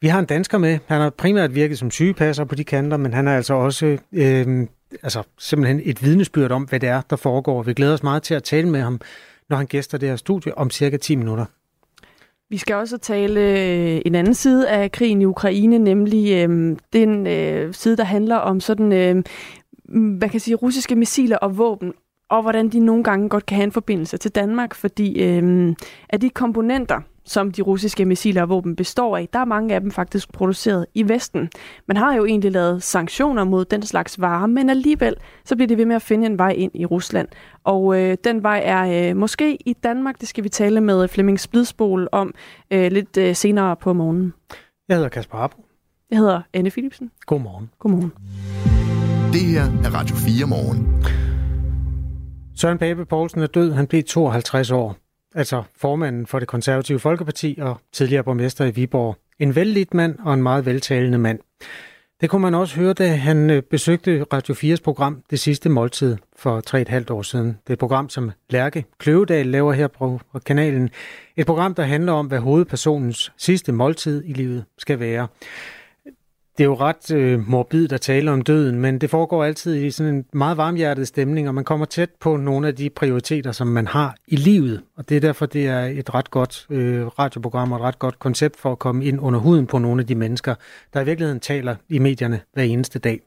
Vi har en dansker med. Han har primært virket som sygepasser på de kanter, men han er altså også øh, altså simpelthen et vidnesbyrd om, hvad det er, der foregår. Vi glæder os meget til at tale med ham, når han gæster det her studie om cirka 10 minutter. Vi skal også tale øh, en anden side af krigen i Ukraine, nemlig øh, den øh, side, der handler om sådan, øh, hvad kan jeg sige, russiske missiler og våben, og hvordan de nogle gange godt kan have en forbindelse til Danmark, fordi øh, af de komponenter, som de russiske missiler og våben består af, der er mange af dem faktisk produceret i Vesten. Man har jo egentlig lavet sanktioner mod den slags varer, men alligevel så bliver det ved med at finde en vej ind i Rusland. Og øh, den vej er øh, måske i Danmark, det skal vi tale med Flemming Splidsbol om øh, lidt øh, senere på morgenen. Jeg hedder Kasper Harbo. Jeg hedder Anne Philipsen. Godmorgen. Godmorgen. Det her er Radio 4 morgen. Søren Pape Poulsen er død. Han blev 52 år altså formanden for det konservative Folkeparti og tidligere borgmester i Viborg. En vældigt mand og en meget veltalende mand. Det kunne man også høre, da han øh, besøgte Radio 4's program Det sidste måltid for 3,5 år siden. Det er et program, som Lærke Kløvedal laver her på kanalen. Et program, der handler om, hvad hovedpersonens sidste måltid i livet skal være det er jo ret øh, morbid at tale om døden, men det foregår altid i sådan en meget varmhjertet stemning, og man kommer tæt på nogle af de prioriteter, som man har i livet. Og det er derfor, det er et ret godt øh, radioprogram og et ret godt koncept for at komme ind under huden på nogle af de mennesker, der i virkeligheden taler i medierne hver eneste dag.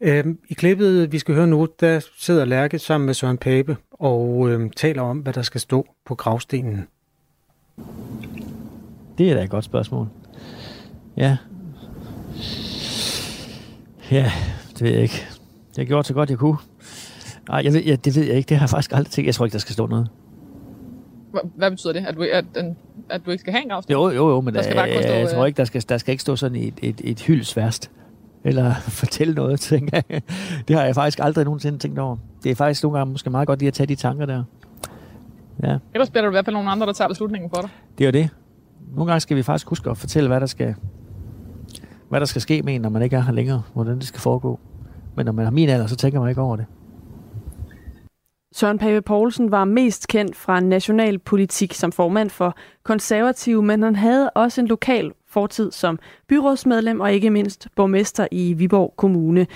Øh, I klippet, vi skal høre nu, der sidder Lærke sammen med Søren Pape og øh, taler om, hvad der skal stå på gravstenen. Det er da et godt spørgsmål. Ja, Ja, det ved jeg ikke. Jeg gjort så godt, jeg kunne. Nej, jeg ved, ja, det ved jeg ikke. Det har jeg faktisk aldrig tænkt. Jeg tror ikke, der skal stå noget. Hvad betyder det? At du, at, at du ikke skal have en gravsten? Jo, jo, jo, men der skal der, bare stå, jeg tror ikke, der skal, der skal ikke stå sådan et, et, et hyldsværst. Eller fortælle noget, tænker jeg. Det har jeg faktisk aldrig nogensinde tænkt over. Det er faktisk nogle gange måske meget godt lige at tage de tanker der. Ja. Ellers bliver der i hvert fald nogle andre, der tager beslutningen for dig. Det er jo det. Nogle gange skal vi faktisk huske at fortælle, hvad der skal, hvad der skal ske med en, når man ikke er her længere, hvordan det skal foregå. Men når man har min alder, så tænker man ikke over det. Søren Pape Poulsen var mest kendt fra national politik som formand for konservative, men han havde også en lokal fortid som byrådsmedlem og ikke mindst borgmester i Viborg Kommune.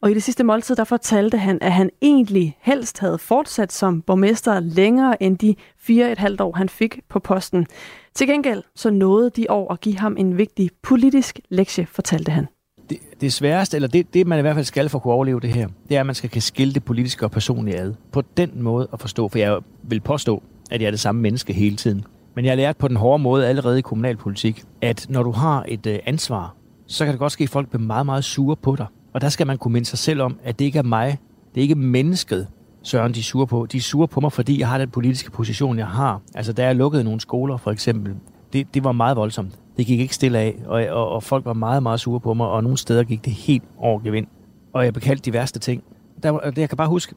Og i det sidste måltid, der fortalte han, at han egentlig helst havde fortsat som borgmester længere end de fire et halvt år, han fik på posten. Til gengæld så nåede de år at give ham en vigtig politisk lektie, fortalte han. Det, det sværeste, eller det, det man i hvert fald skal for at kunne overleve det her, det er, at man skal kan skille det politiske og personlige ad. På den måde at forstå, for jeg vil påstå, at jeg er det samme menneske hele tiden. Men jeg har lært på den hårde måde allerede i kommunalpolitik, at når du har et øh, ansvar, så kan det godt ske, at folk bliver meget, meget sure på dig. Og der skal man kunne minde sig selv om, at det ikke er mig, det er ikke mennesket, Søren, de er sure på. De er sure på mig, fordi jeg har den politiske position, jeg har. Altså, da jeg lukkede nogle skoler, for eksempel, det, det var meget voldsomt. Det gik ikke stille af, og, og, og folk var meget, meget sure på mig, og nogle steder gik det helt over gevind. Og jeg bekaldte de værste ting. Der, det, jeg kan bare huske,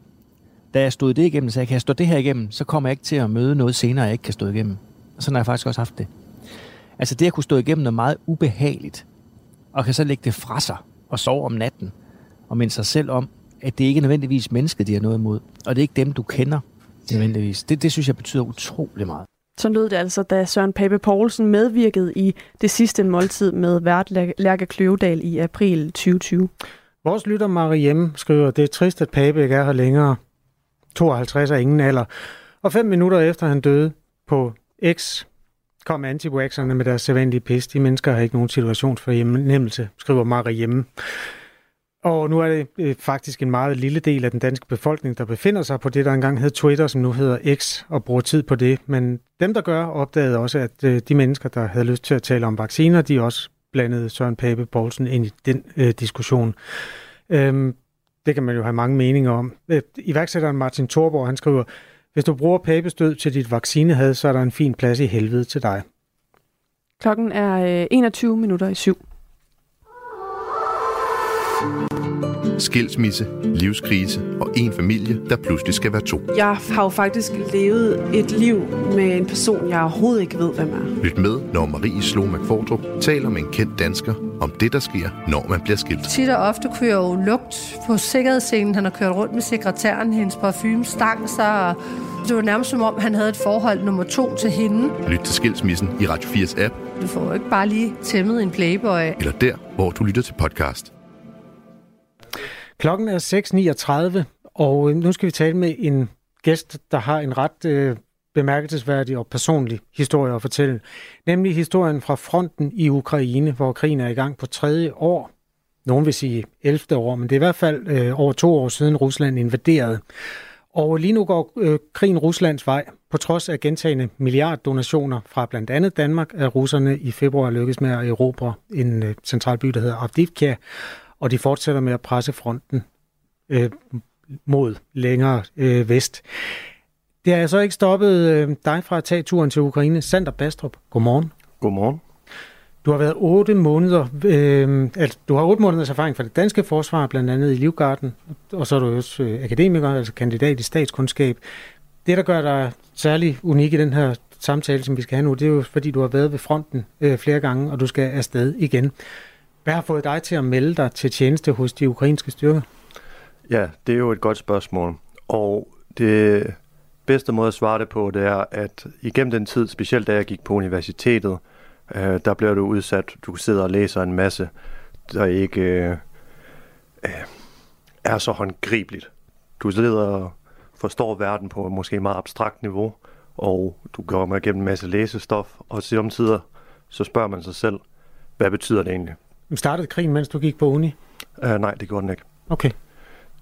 da jeg stod det igennem, så jeg kan jeg stå det her igennem, så kommer jeg ikke til at møde noget senere, jeg ikke kan stå igennem. Og sådan har jeg faktisk også haft det. Altså det at kunne stå igennem noget meget ubehageligt, og kan så lægge det fra sig og sove om natten, og minde sig selv om, at det ikke er nødvendigvis mennesket, de har noget imod. Og det er ikke dem, du kender nødvendigvis. Det, det synes jeg betyder utrolig meget. Så lød det altså, da Søren Pape Poulsen medvirkede i det sidste måltid med vært Lærke Kløvedal i april 2020. Vores lytter Mariem skriver, det er trist, at Pape ikke er her længere. 52 er ingen alder. Og fem minutter efter han døde på X, kom anti med deres sædvanlige pis. De mennesker har ikke nogen situation for hjemmelse, skriver Mariem. Og nu er det øh, faktisk en meget lille del af den danske befolkning, der befinder sig på det, der engang hed Twitter, som nu hedder X, og bruger tid på det. Men dem, der gør, opdagede også, at øh, de mennesker, der havde lyst til at tale om vacciner, de også blandede Søren Pape Poulsen ind i den øh, diskussion. Øhm, det kan man jo have mange meninger om. Øh, iværksætteren Martin Thorborg, han skriver, hvis du bruger Papes til dit vaccinehad, så er der en fin plads i helvede til dig. Klokken er øh, 21 minutter i syv. Skilsmisse, livskrise og en familie, der pludselig skal være to. Jeg har jo faktisk levet et liv med en person, jeg overhovedet ikke ved, hvem er. Lyt med, når Marie Slå McFordrup taler med en kendt dansker om det, der sker, når man bliver skilt. Tit og ofte kunne jeg jo lugt på sikkerhedsscenen. Han har kørt rundt med sekretæren, hendes parfume stang sig, og det var nærmest som om, han havde et forhold nummer to til hende. Lyt til Skilsmissen i Radio 4's app. Du får jo ikke bare lige tæmmet en playboy. Eller der, hvor du lytter til podcast. Klokken er 6.39, og øh, nu skal vi tale med en gæst, der har en ret øh, bemærkelsesværdig og personlig historie at fortælle. Nemlig historien fra fronten i Ukraine, hvor krigen er i gang på tredje år. Nogen vil sige 11. år, men det er i hvert fald øh, over to år siden Rusland invaderede. Og lige nu går øh, krigen Ruslands vej. På trods af gentagende milliarddonationer fra blandt andet Danmark, er russerne i februar lykkedes med at erobre en øh, central by, der hedder Avdivka, og de fortsætter med at presse fronten øh, mod længere øh, vest. Det har så ikke stoppet øh, dig fra at tage turen til Ukraine. Sander Bastrup, godmorgen. Godmorgen. Du har været otte måneder, øh, altså, du har otte måneders erfaring fra det danske forsvar, blandt andet i Livgarden, og så er du også øh, akademiker, altså kandidat i statskundskab. Det, der gør dig særlig unik i den her samtale, som vi skal have nu, det er jo, fordi du har været ved fronten øh, flere gange, og du skal afsted igen. Hvad har fået dig til at melde dig til tjeneste hos de ukrainske styrker? Ja, det er jo et godt spørgsmål. Og det bedste måde at svare det på, det er, at igennem den tid, specielt da jeg gik på universitetet, øh, der blev du udsat, du sidder og læser en masse, der ikke øh, øh, er så håndgribeligt. Du sidder og forstår verden på måske et meget abstrakt niveau, og du går med igennem en masse læsestof, og samtidig så spørger man sig selv, hvad betyder det egentlig? Startede krigen, mens du gik på uni? Uh, nej, det gjorde den ikke. Okay.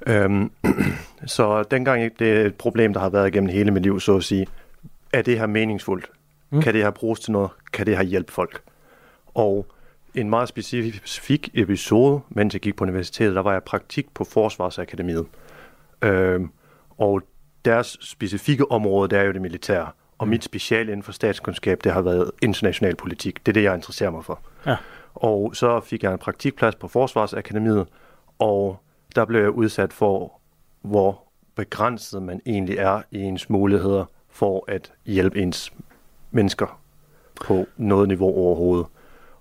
Øhm, så dengang det er et problem, der har været igennem hele mit liv, så at sige, er det her meningsfuldt? Mm. Kan det her bruges til noget? Kan det her hjælpe folk? Og en meget specifik episode, mens jeg gik på universitetet, der var jeg praktik på Forsvarsakademiet. Øhm, og deres specifikke område, det er jo det militære. Og mm. mit speciale inden for statskundskab, det har været international politik. Det er det, jeg interesserer mig for. Ja. Og så fik jeg en praktikplads på Forsvarsakademiet, og der blev jeg udsat for, hvor begrænset man egentlig er i ens muligheder for at hjælpe ens mennesker på noget niveau overhovedet.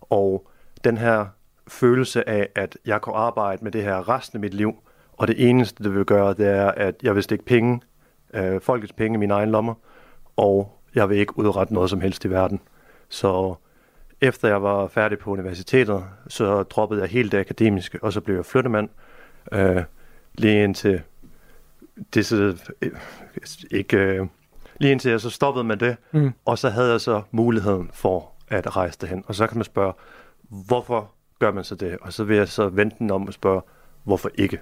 Og den her følelse af, at jeg kan arbejde med det her resten af mit liv, og det eneste, det vil gøre, det er, at jeg vil stikke penge, øh, folkets penge i mine egne lommer, og jeg vil ikke udrette noget som helst i verden. Så efter jeg var færdig på universitetet, så droppede jeg helt det akademiske, og så blev jeg flyttemand, øh, lige indtil det så, øh, ikke, øh, lige indtil jeg så stoppede med det, mm. og så havde jeg så muligheden for at rejse derhen. Og så kan man spørge, hvorfor gør man så det? Og så vil jeg så vente den om og spørge, hvorfor ikke?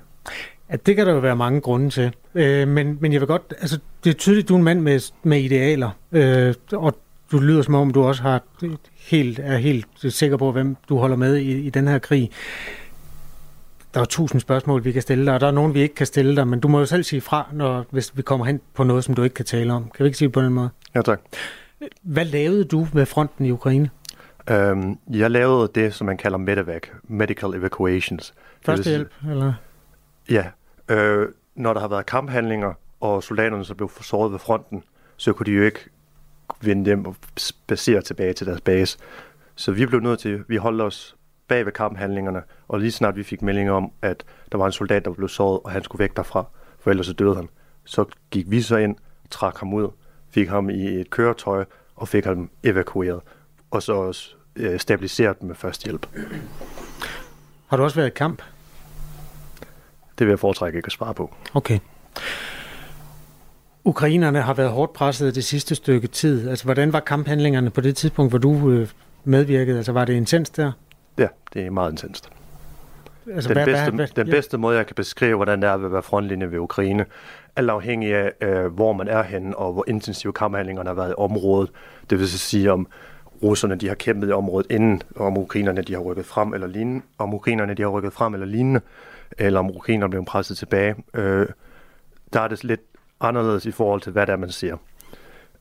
Ja, det kan der jo være mange grunde til. Øh, men, men jeg vil godt, altså det er tydeligt, du er en mand med, med idealer, øh, og du lyder som om, du også har helt, er helt sikker på, hvem du holder med i, i den her krig. Der er tusind spørgsmål, vi kan stille dig, og der er nogen, vi ikke kan stille dig, men du må jo selv sige fra, når, hvis vi kommer hen på noget, som du ikke kan tale om. Kan vi ikke sige det på den måde? Ja, tak. Hvad lavede du ved fronten i Ukraine? Øhm, jeg lavede det, som man kalder medevac, medical evacuations. Førstehjælp, eller? Ja. Øh, når der har været kamphandlinger, og soldaterne så blev såret ved fronten, så kunne de jo ikke vende hjem og basere tilbage til deres base. Så vi blev nødt til, vi holdt os bag ved kamphandlingerne, og lige snart vi fik meldinger om, at der var en soldat, der blev såret, og han skulle væk derfra, for ellers så døde han, så gik vi så ind, trak ham ud, fik ham i et køretøj, og fik ham evakueret, og så også øh, stabiliseret med førstehjælp. Har du også været i kamp? Det vil jeg foretrække ikke at svare på. Okay. Ukrainerne har været hårdt presset det sidste stykke tid. Altså, hvordan var kamphandlingerne på det tidspunkt, hvor du øh, medvirkede? Altså, var det intenst der? Ja, det er meget intenst. Altså, den hvad, bedste, hvad, den bedste måde, jeg kan beskrive, hvordan det er at være frontlinje ved Ukraine, alt afhængig af, øh, hvor man er henne, og hvor intensive kamphandlingerne har været i området. Det vil sige, om russerne de har kæmpet i området inden, om ukrainerne de har rykket frem eller lignende, om ukrainerne de har rykket frem eller lignende, eller om ukrainerne bliver presset tilbage. Øh, der er det lidt anderledes i forhold til, hvad det er, man ser.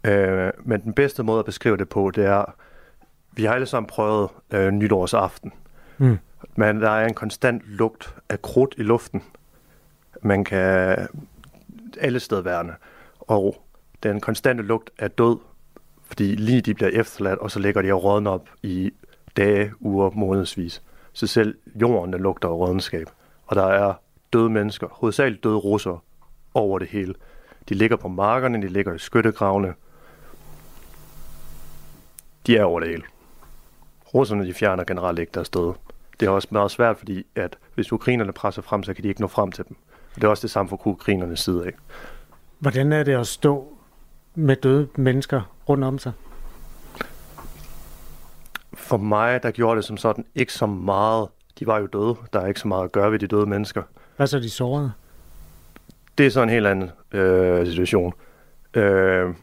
Øh, men den bedste måde at beskrive det på, det er, vi har alle sammen prøvet øh, nytårsaften. Mm. Men der er en konstant lugt af krudt i luften. Man kan alle steder værende. Og den konstante lugt af død, fordi lige de bliver efterladt, og så ligger de og rådne op i dage, uger, månedsvis. Så selv jorden der lugter af rådenskab. Og der er døde mennesker, hovedsageligt døde russer, over det hele. De ligger på markerne, de ligger i skyttegravene. De er over det hele. Russerne de fjerner generelt ikke deres døde. Det er også meget svært, fordi at hvis ukrainerne presser frem, så kan de ikke nå frem til dem. Og det er også det samme for ukrainernes side af. Hvordan er det at stå med døde mennesker rundt om sig? For mig, der gjorde det som sådan ikke så meget. De var jo døde. Der er ikke så meget at gøre ved de døde mennesker. Hvad så de sårede? Det er så en helt anden øh, situation. Øh,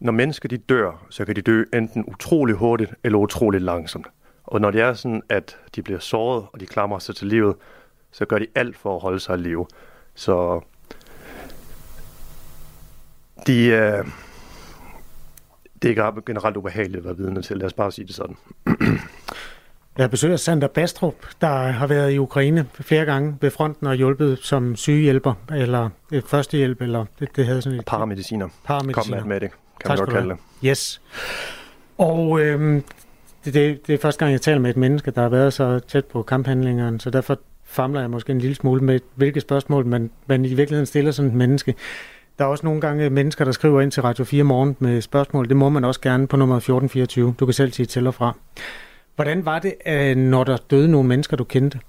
når mennesker de dør, så kan de dø enten utrolig hurtigt eller utrolig langsomt. Og når det er sådan, at de bliver såret, og de klamrer sig til livet, så gør de alt for at holde sig i live. Så de, øh, det er generelt ubehageligt at være vidne til. Lad os bare sige det sådan. Jeg besøger Sander Bastrup, der har været i Ukraine flere gange ved fronten og hjulpet som sygehjælper, eller førstehjælp, eller det, det havde sådan et... Paramediciner. Paramediciner. Kom med det, kan Tak man godt kalde det. Yes. Og øhm, det, det, det er første gang, jeg taler med et menneske, der har været så tæt på kamphandlingerne, så derfor famler jeg måske en lille smule med, hvilke spørgsmål man, man i virkeligheden stiller sådan et menneske. Der er også nogle gange mennesker, der skriver ind til Radio 4 morgen med spørgsmål. Det må man også gerne på nummer 1424. Du kan selv sige til og fra. Hvordan var det, øh, når der døde nogle mennesker, du kendte?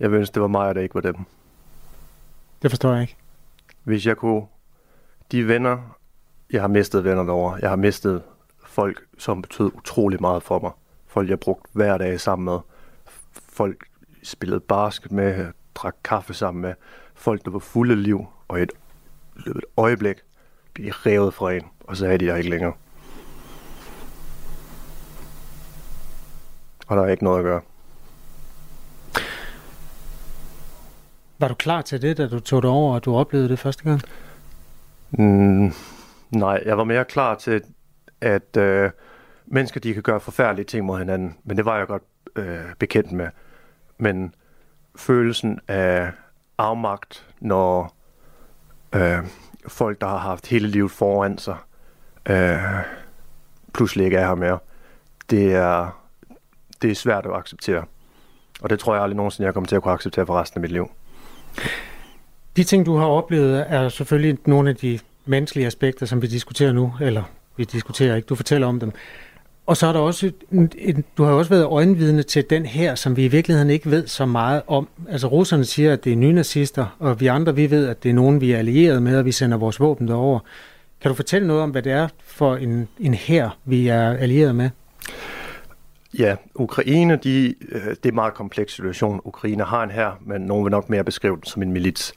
Jeg vil ønske, det var mig, og det ikke var dem. Det forstår jeg ikke. Hvis jeg kunne... De venner, jeg har mistet venner derovre. Jeg har mistet folk, som betød utrolig meget for mig. Folk, jeg brugte hver dag sammen med. Folk, spillede basket med, drak kaffe sammen med. Folk, der var fulde liv, og et, et øjeblik blev de revet fra en, og så er de der ikke længere. Og der er ikke noget at gøre. Var du klar til det, da du tog det over, og du oplevede det første gang? Mm, nej, jeg var mere klar til, at øh, mennesker de kan gøre forfærdelige ting mod hinanden, men det var jeg godt øh, bekendt med. Men følelsen af afmagt, når øh, folk, der har haft hele livet foran sig, øh, pludselig ikke er her mere, det er, det er svært at acceptere. Og det tror jeg aldrig nogensinde, jeg kommer til at kunne acceptere for resten af mit liv. De ting, du har oplevet, er selvfølgelig nogle af de menneskelige aspekter, som vi diskuterer nu, eller vi diskuterer ikke, du fortæller om dem. Og så er der også, en, en, du har jo også været øjenvidne til den her, som vi i virkeligheden ikke ved så meget om. Altså russerne siger, at det er nynazister, og vi andre, vi ved, at det er nogen, vi er allieret med, og vi sender vores våben derover. Kan du fortælle noget om, hvad det er for en, en her, vi er allieret med? Ja, Ukraine, de, øh, det er en meget kompleks situation. Ukraine har en her, men nogen vil nok mere beskrive den som en milits.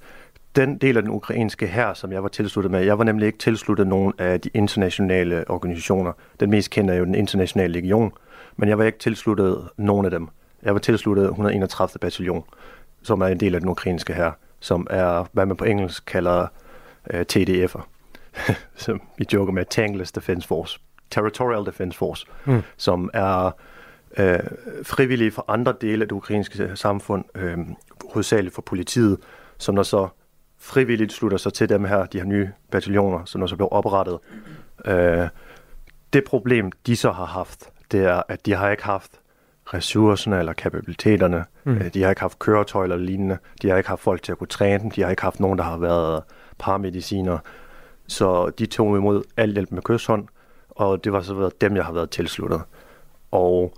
Den del af den ukrainske her, som jeg var tilsluttet med, jeg var nemlig ikke tilsluttet nogen af de internationale organisationer. Den mest kendte er jo den internationale legion, men jeg var ikke tilsluttet nogen af dem. Jeg var tilsluttet 131. bataljon, som er en del af den ukrainske her, som er, hvad man på engelsk kalder uh, TDF'er, som vi joker med, Tangless Defense Force, Territorial Defense Force, Mm. som er øh, frivillige fra andre dele af det ukrainske samfund, øh, hovedsageligt for politiet, som der så frivilligt slutter sig til dem her, de her nye bataljoner, som så blev oprettet. Øh, det problem, de så har haft, det er, at de har ikke haft ressourcerne eller kapabiliteterne. Mm. Mm. De har ikke haft køretøj eller lignende. De har ikke haft folk til at kunne træne dem. De har ikke haft nogen, der har været paramediciner. Så de tog imod al hjælp med kysshånd, og det var så været dem, jeg har været tilsluttet. Og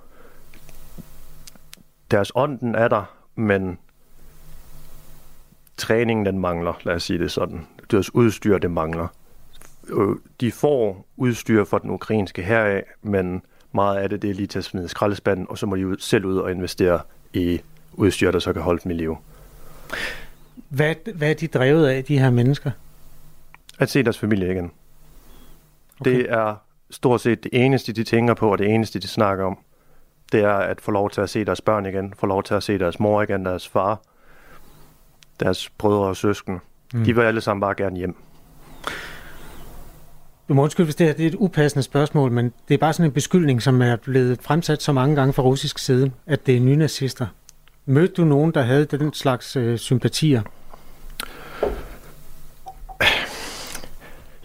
deres ånden er der, men træningen den mangler, lad os sige det sådan. Deres udstyr det mangler. Øh, De får udstyr for den ukrainske heraf, men meget af det, det er lige til at smide skraldespanden, og så må de ud- selv ud og investere i udstyr, der så kan holde dem i live. Hvad, hvad er de drevet af, de her mennesker? At se deres familie igen. Okay. Det er stort set det eneste, de tænker på, og det eneste, de snakker om. Det er at få lov til at se deres børn igen, få lov til at se deres mor igen, deres far, deres brødre og søskende. Mm. De vil alle sammen bare gerne hjem. Du må undskylde, hvis det her det er et upassende spørgsmål, men det er bare sådan en beskyldning, som er blevet fremsat så mange gange fra russisk side, at det er nynazister. Mødte du nogen, der havde den slags øh, sympatier?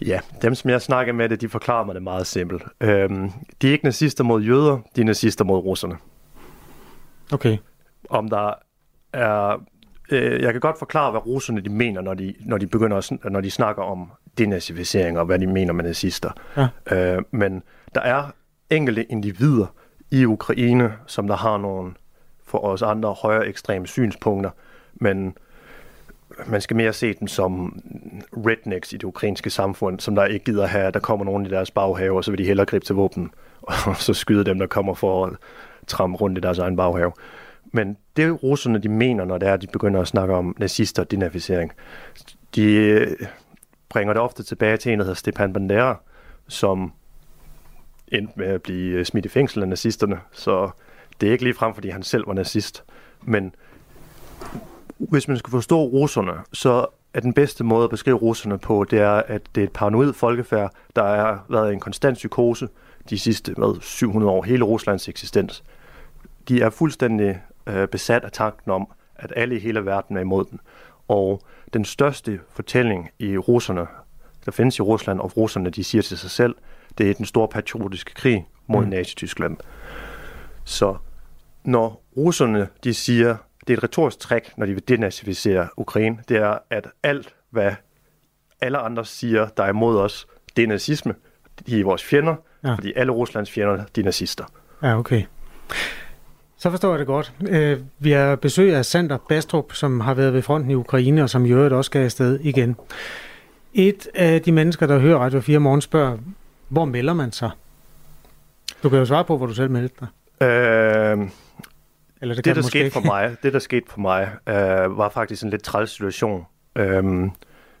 Ja, dem som jeg snakker med det, de forklarer mig det meget simpelt. Øhm, de er ikke nazister mod jøder, de er nazister mod russerne. Okay. Om der er... Øh, jeg kan godt forklare, hvad russerne de mener, når de, når de begynder at, når de snakker om denazificering og hvad de mener med nazister. Ja. Øh, men der er enkelte individer i Ukraine, som der har nogle for os andre højere ekstreme synspunkter, men man skal mere se dem som rednecks i det ukrainske samfund, som der ikke gider have, der kommer nogen i deres baghave, og så vil de hellere gribe til våben, og så skyde dem, der kommer for at trampe rundt i deres egen baghave. Men det russerne, de mener, når det er, at de begynder at snakke om nazister og denazificering, de øh, bringer det ofte tilbage til en, der hedder Stepan Bandera, som endte med at blive øh, smidt i fængsel af nazisterne. Så det er ikke lige frem, fordi han selv var nazist. Men hvis man skal forstå russerne, så er den bedste måde at beskrive russerne på, det er, at det er et paranoid folkefærd, der har været en konstant psykose de sidste hvad, 700 år, hele Ruslands eksistens. De er fuldstændig øh, besat af tanken om, at alle i hele verden er imod den. Og den største fortælling i russerne, der findes i Rusland, og russerne de siger til sig selv, det er den store patriotiske krig mod mm. Nazi-Tyskland. Så når russerne de siger, det er et retorisk træk, når de vil denazificere Ukraine, det er, at alt, hvad alle andre siger, der er imod os, det er nazisme. De er vores fjender, ja. fordi alle Ruslands fjender, de er nazister. Ja, okay. Så forstår jeg det godt. Øh, vi har besøg af Sander Bastrup, som har været ved fronten i Ukraine, og som i øvrigt også skal afsted igen. Et af de mennesker, der hører Radio 4 morgen, spørger, hvor melder man sig? Du kan jo svare på, hvor du selv meldte dig. Øh, Eller det, det der skete for mig, det, der skete for mig, øh, var faktisk en lidt træls situation. Øh,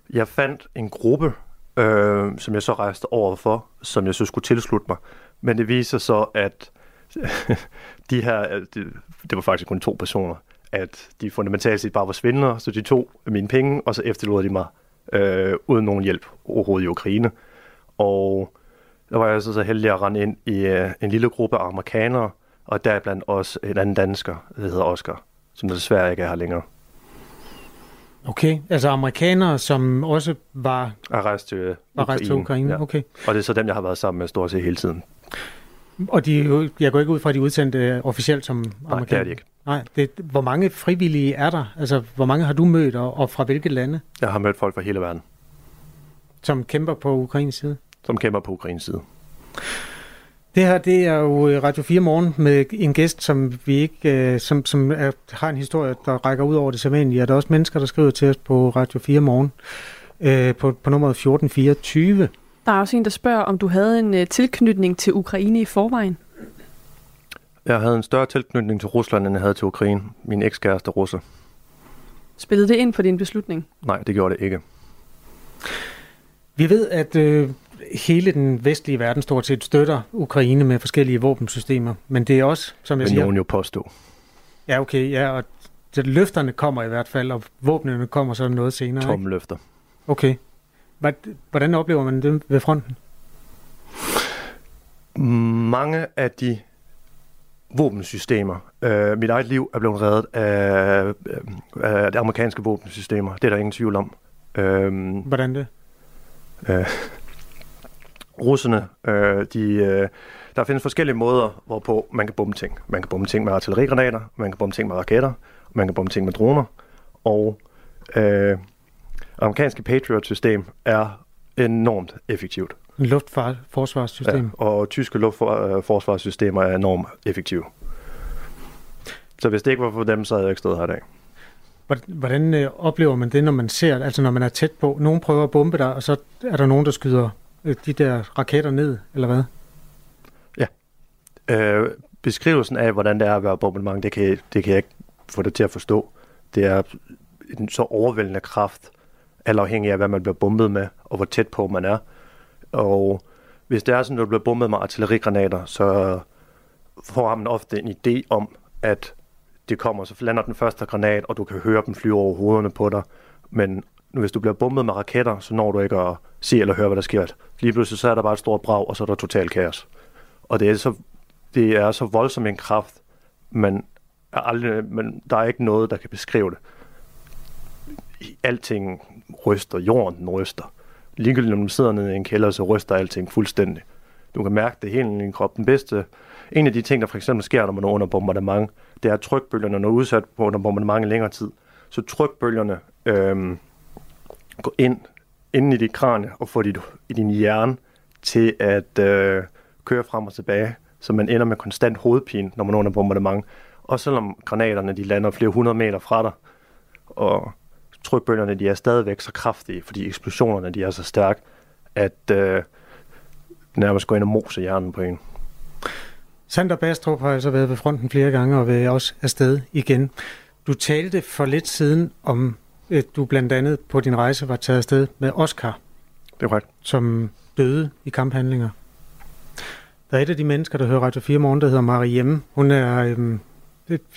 jeg fandt en gruppe, øh, som jeg så rejste over for, som jeg så skulle tilslutte mig. Men det viser så, at de her, det, det var faktisk kun to personer, at de fundamentalt set bare var svindlere, så de tog mine penge, og så efterlod de mig øh, uden nogen hjælp overhovedet i Ukraine. Og der var jeg så, så heldig at rende ind i uh, en lille gruppe amerikanere, og der blandt også en anden dansker, der hedder Oscar, som desværre ikke er her længere. Okay, altså amerikanere, som også var... Er rejst til var rejst til Ukraine, ja. okay. Og det er så dem, jeg har været sammen med stort set hele tiden. Og de, jeg går ikke ud fra, at de er udsendt uh, officielt som amerikanere? Nej, det er de ikke. Nej, det, hvor mange frivillige er der? Altså, hvor mange har du mødt, og, og fra hvilke lande? Jeg har mødt folk fra hele verden. Som kæmper på Ukraines side? Som kæmper på Ukraines side. Det her, det er jo øh, Radio 4 Morgen med en gæst, som vi ikke, øh, som, som er, har en historie, der rækker ud over det sædvanlige. Der er også mennesker, der skriver til os på Radio 4 Morgen øh, på, på nummeret 1424. Der er også en, der spørger, om du havde en øh, tilknytning til Ukraine i forvejen. Jeg havde en større tilknytning til Rusland, end jeg havde til Ukraine. Min ekskæreste russer. Spillede det ind på din beslutning? Nej, det gjorde det ikke. Vi ved, at øh, hele den vestlige verden stort set støtter Ukraine med forskellige våbensystemer, men det er også, som jeg Vil siger... nogen jo påstå. Ja, okay, ja, og det, løfterne kommer i hvert fald, og våbnene kommer så noget senere, Tomme løfter. Okay. Hvordan oplever man det ved fronten? Mange af de våbensystemer. Øh, mit eget liv er blevet reddet af, af de amerikanske våbensystemer. Det er der ingen tvivl om. Øh, Hvordan det? Øh, russerne, øh, de, øh, der findes forskellige måder, hvorpå man kan bombe ting. Man kan bombe ting med artillerigranater, man kan bombe ting med raketter, man kan bombe ting med droner, og øh, amerikanske Patriot-system er enormt effektivt. Luftforsvarssystem. Ja, og tyske luftforsvarssystemer er enormt effektive. Så hvis det ikke var for dem, så havde jeg ikke stået her i dag. Hvordan øh, oplever man det, når man ser, altså når man er tæt på? Nogen prøver at bombe dig, og så er der nogen, der skyder øh, de der raketter ned, eller hvad? Ja. Øh, beskrivelsen af, hvordan det er at være bombardement, det kan, det kan jeg ikke få det til at forstå. Det er en så overvældende kraft, alt afhængig af, hvad man bliver bombet med, og hvor tæt på man er. Og hvis det er sådan, at du bliver bombet med artillerigranater, så får man ofte en idé om, at det kommer, så lander den første granat, og du kan høre dem flyve over hovederne på dig. Men hvis du bliver bombet med raketter, så når du ikke at se eller høre, hvad der sker. Lige pludselig så er der bare et stort brag, og så er der total kaos. Og det er så, det er så voldsom en kraft, men, er aldrig, men der er ikke noget, der kan beskrive det. Alting ryster, jorden ryster. Ligegyldigt når man sidder nede i en kælder, så ryster alting fuldstændig. Du kan mærke det hele i din krop. Den bedste, en af de ting, der for eksempel sker, når man er under bombardement, det er, at trykbølgerne, når udsat på under bombardement i længere tid, så trykbølgerne øhm, går ind, ind i dit kranie og får dit, i din hjerne til at øh, køre frem og tilbage, så man ender med konstant hovedpine, når man er under bombardement. Og selvom granaterne de lander flere hundrede meter fra dig, og trykbølgerne de er stadigvæk så kraftige, fordi eksplosionerne de er så stærke, at øh, nærmest går ind og moser hjernen på en. Sander Bastrup har altså været ved fronten flere gange og vil også afsted igen. Du talte for lidt siden om, at du blandt andet på din rejse var taget afsted med Oscar. Det er korrekt. Som døde i kamphandlinger. Der er et af de mennesker, der hører Radio 4 morgen, der hedder Mariemme. Hun er øhm,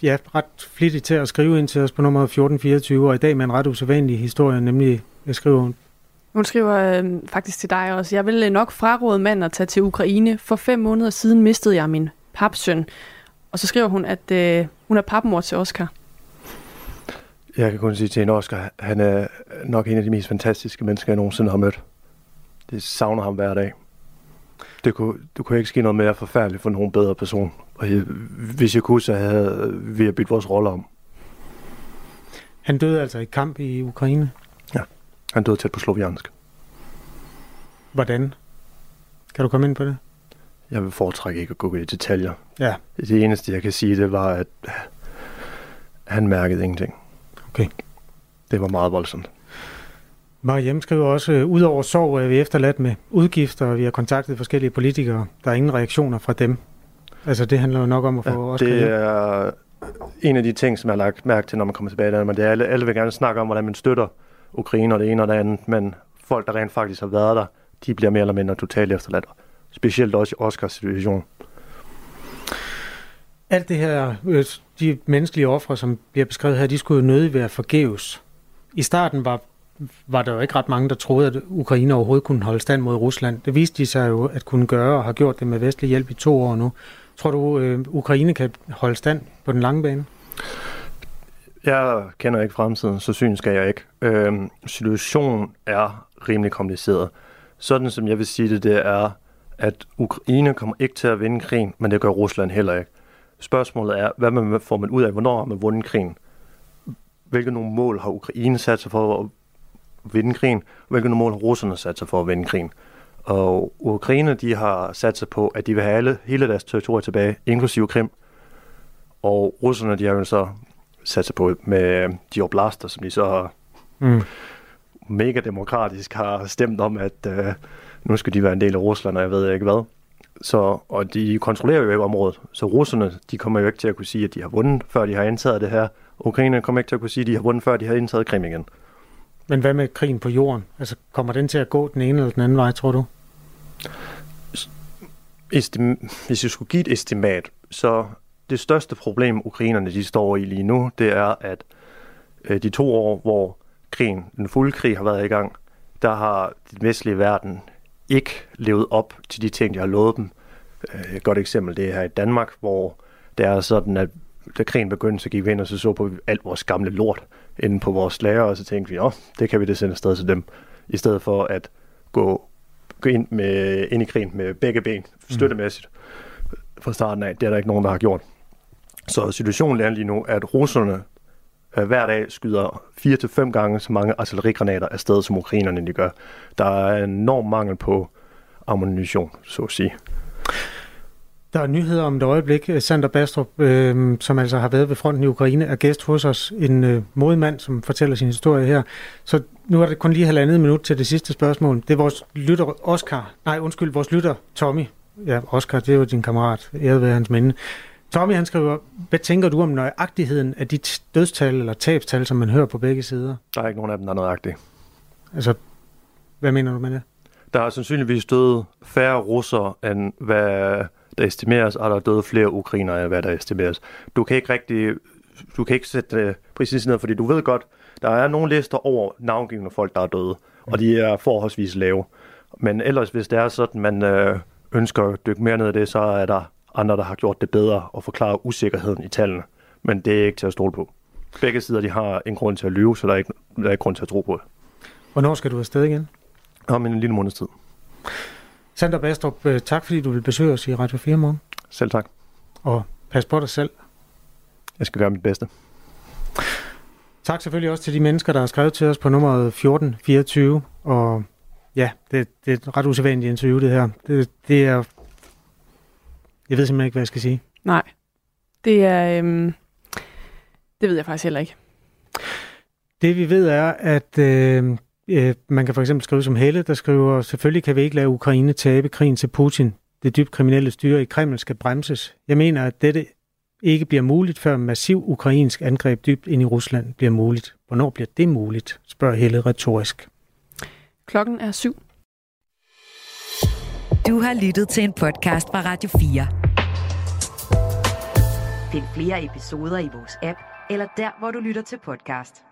ja, ret flittig til at skrive ind til os på nummer 1424, og i dag med en ret usædvanlig historie, nemlig, jeg skriver hun. Hun skriver øh, faktisk til dig også, jeg vil nok fraråde manden at tage til Ukraine. For fem måneder siden mistede jeg min papsøn. Og så skriver hun, at øh, hun er papmor til Oscar. Jeg kan kun sige til en Oscar, han er nok en af de mest fantastiske mennesker, jeg nogensinde har mødt. Det savner ham hver dag. Det kunne, du kunne ikke ske noget mere forfærdeligt for nogen bedre person. Og jeg, hvis jeg kunne, så havde vi byttet vores roller om. Han døde altså i kamp i Ukraine? Ja, han døde tæt på Sloviansk. Hvordan? Kan du komme ind på det? Jeg vil foretrække ikke at gå i detaljer. Ja. Det eneste, jeg kan sige, det var, at han mærkede ingenting. Okay. Det var meget voldsomt. Mariem skriver også, ud over sorg er vi efterladt med udgifter, og vi har kontaktet forskellige politikere. Der er ingen reaktioner fra dem. Altså det handler jo nok om at få ja, Oscar Det er en af de ting, som jeg har lagt mærke til, når man kommer tilbage der, men det er, alle, alle vil gerne snakke om, hvordan man støtter Ukraine og det ene og det andet, men folk, der rent faktisk har været der, de bliver mere eller mindre totalt efterladt. Specielt også i Oscars situation. Alt det her, øh, de menneskelige ofre, som bliver beskrevet her, de skulle jo nødig være forgæves. I starten var, var der jo ikke ret mange, der troede, at Ukraine overhovedet kunne holde stand mod Rusland. Det viste de sig jo at kunne gøre, og har gjort det med vestlig hjælp i to år nu. Tror du, øh, Ukraine kan holde stand på den lange bane? Jeg kender ikke fremtiden, så syn skal jeg ikke. Øhm, situationen er rimelig kompliceret. Sådan som jeg vil sige det, det er, at Ukraine kommer ikke til at vinde krigen, men det gør Rusland heller ikke. Spørgsmålet er, hvad man får man ud af, hvornår har man vundet krigen? Hvilke nogle mål har Ukraine sat sig for at vinde krigen? Hvilke nogle mål har russerne sat sig for at vinde krigen? Og Ukraine, de har sat sig på, at de vil have alle, hele deres territorier tilbage, inklusive Krim. Og russerne, de har jo så sat sig på med de oblaster, som de så har mm. mega demokratisk har stemt om, at uh, nu skal de være en del af Rusland, og jeg ved ikke hvad. Så, og de kontrollerer jo ikke området. Så russerne, de kommer jo ikke til at kunne sige, at de har vundet, før de har indtaget det her. Ukraine kommer ikke til at kunne sige, at de har vundet, før de har indtaget Krim igen. Men hvad med krigen på jorden? Altså, kommer den til at gå den ene eller den anden vej, tror du? Estim- hvis jeg skulle give et estimat, så det største problem, ukrainerne de står i lige nu, det er, at øh, de to år, hvor krigen, den fulde krig har været i gang, der har den vestlige verden ikke levet op til de ting, de har lovet dem. Øh, et godt eksempel det er her i Danmark, hvor det er sådan, at da krigen begyndte, så gik vi ind og så, så på alt vores gamle lort inde på vores lager, og så tænkte vi, åh, det kan vi da sende afsted til dem, i stedet for at gå, gå ind, med, ind i krigen med begge ben, støttemæssigt, fra starten af. Det er der ikke nogen, der har gjort. Så situationen er lige nu, at russerne øh, hver dag skyder fire til fem gange så mange artillerigranater afsted, som ukrainerne de gør. Der er en enorm mangel på ammunition, så at sige. Der er nyheder om et øjeblik. Sander Bastrup, øh, som altså har været ved fronten i Ukraine, er gæst hos os. En øh, modmand, som fortæller sin historie her. Så nu er det kun lige halvandet minut til det sidste spørgsmål. Det er vores lytter Oscar. Nej, undskyld, vores lytter Tommy. Ja, Oscar, det er jo din kammerat. Jeg ved hans minde. Tommy, han skriver, hvad tænker du om nøjagtigheden af de dødstal eller tabstal, som man hører på begge sider? Der er ikke nogen af dem, der er nøjagtige. Altså, hvad mener du med det? Der er sandsynligvis døde færre russere, end hvad der estimeres, og der er døde flere ukrainere, end hvad der estimeres. Du kan ikke rigtig, du kan ikke sætte det præcis ned, fordi du ved godt, der er nogle lister over navngivende folk, der er døde, og de er forholdsvis lave. Men ellers, hvis det er sådan, man øh, ønsker at dykke mere ned i det, så er der andre, der har gjort det bedre og forklare usikkerheden i tallene. Men det er ikke til at stole på. Begge sider de har en grund til at lyve, så der er ikke, der er ikke grund til at tro på det. Hvornår skal du afsted igen? Om en lille måneds tid. Sander Bastrup, øh, tak fordi du vil besøge os i Radio 4 morgen. Selv tak. Og pas på dig selv. Jeg skal gøre mit bedste. Tak selvfølgelig også til de mennesker, der har skrevet til os på nummeret 1424. Og ja, det, det er et ret usædvanligt interview, det her. Det, det er... Jeg ved simpelthen ikke, hvad jeg skal sige. Nej. Det er... Øhm, det ved jeg faktisk heller ikke. Det vi ved er, at øh, øh, man kan for eksempel skrive som Helle, der skriver, selvfølgelig kan vi ikke lade Ukraine tabe krigen til Putin. Det dybt kriminelle styre i Kreml skal bremses. Jeg mener, at dette ikke bliver muligt, før massiv ukrainsk angreb dybt ind i Rusland bliver muligt. Hvornår bliver det muligt, spørger Helle retorisk. Klokken er syv. Du har lyttet til en podcast fra Radio 4. Find flere episoder i vores app, eller der, hvor du lytter til podcast.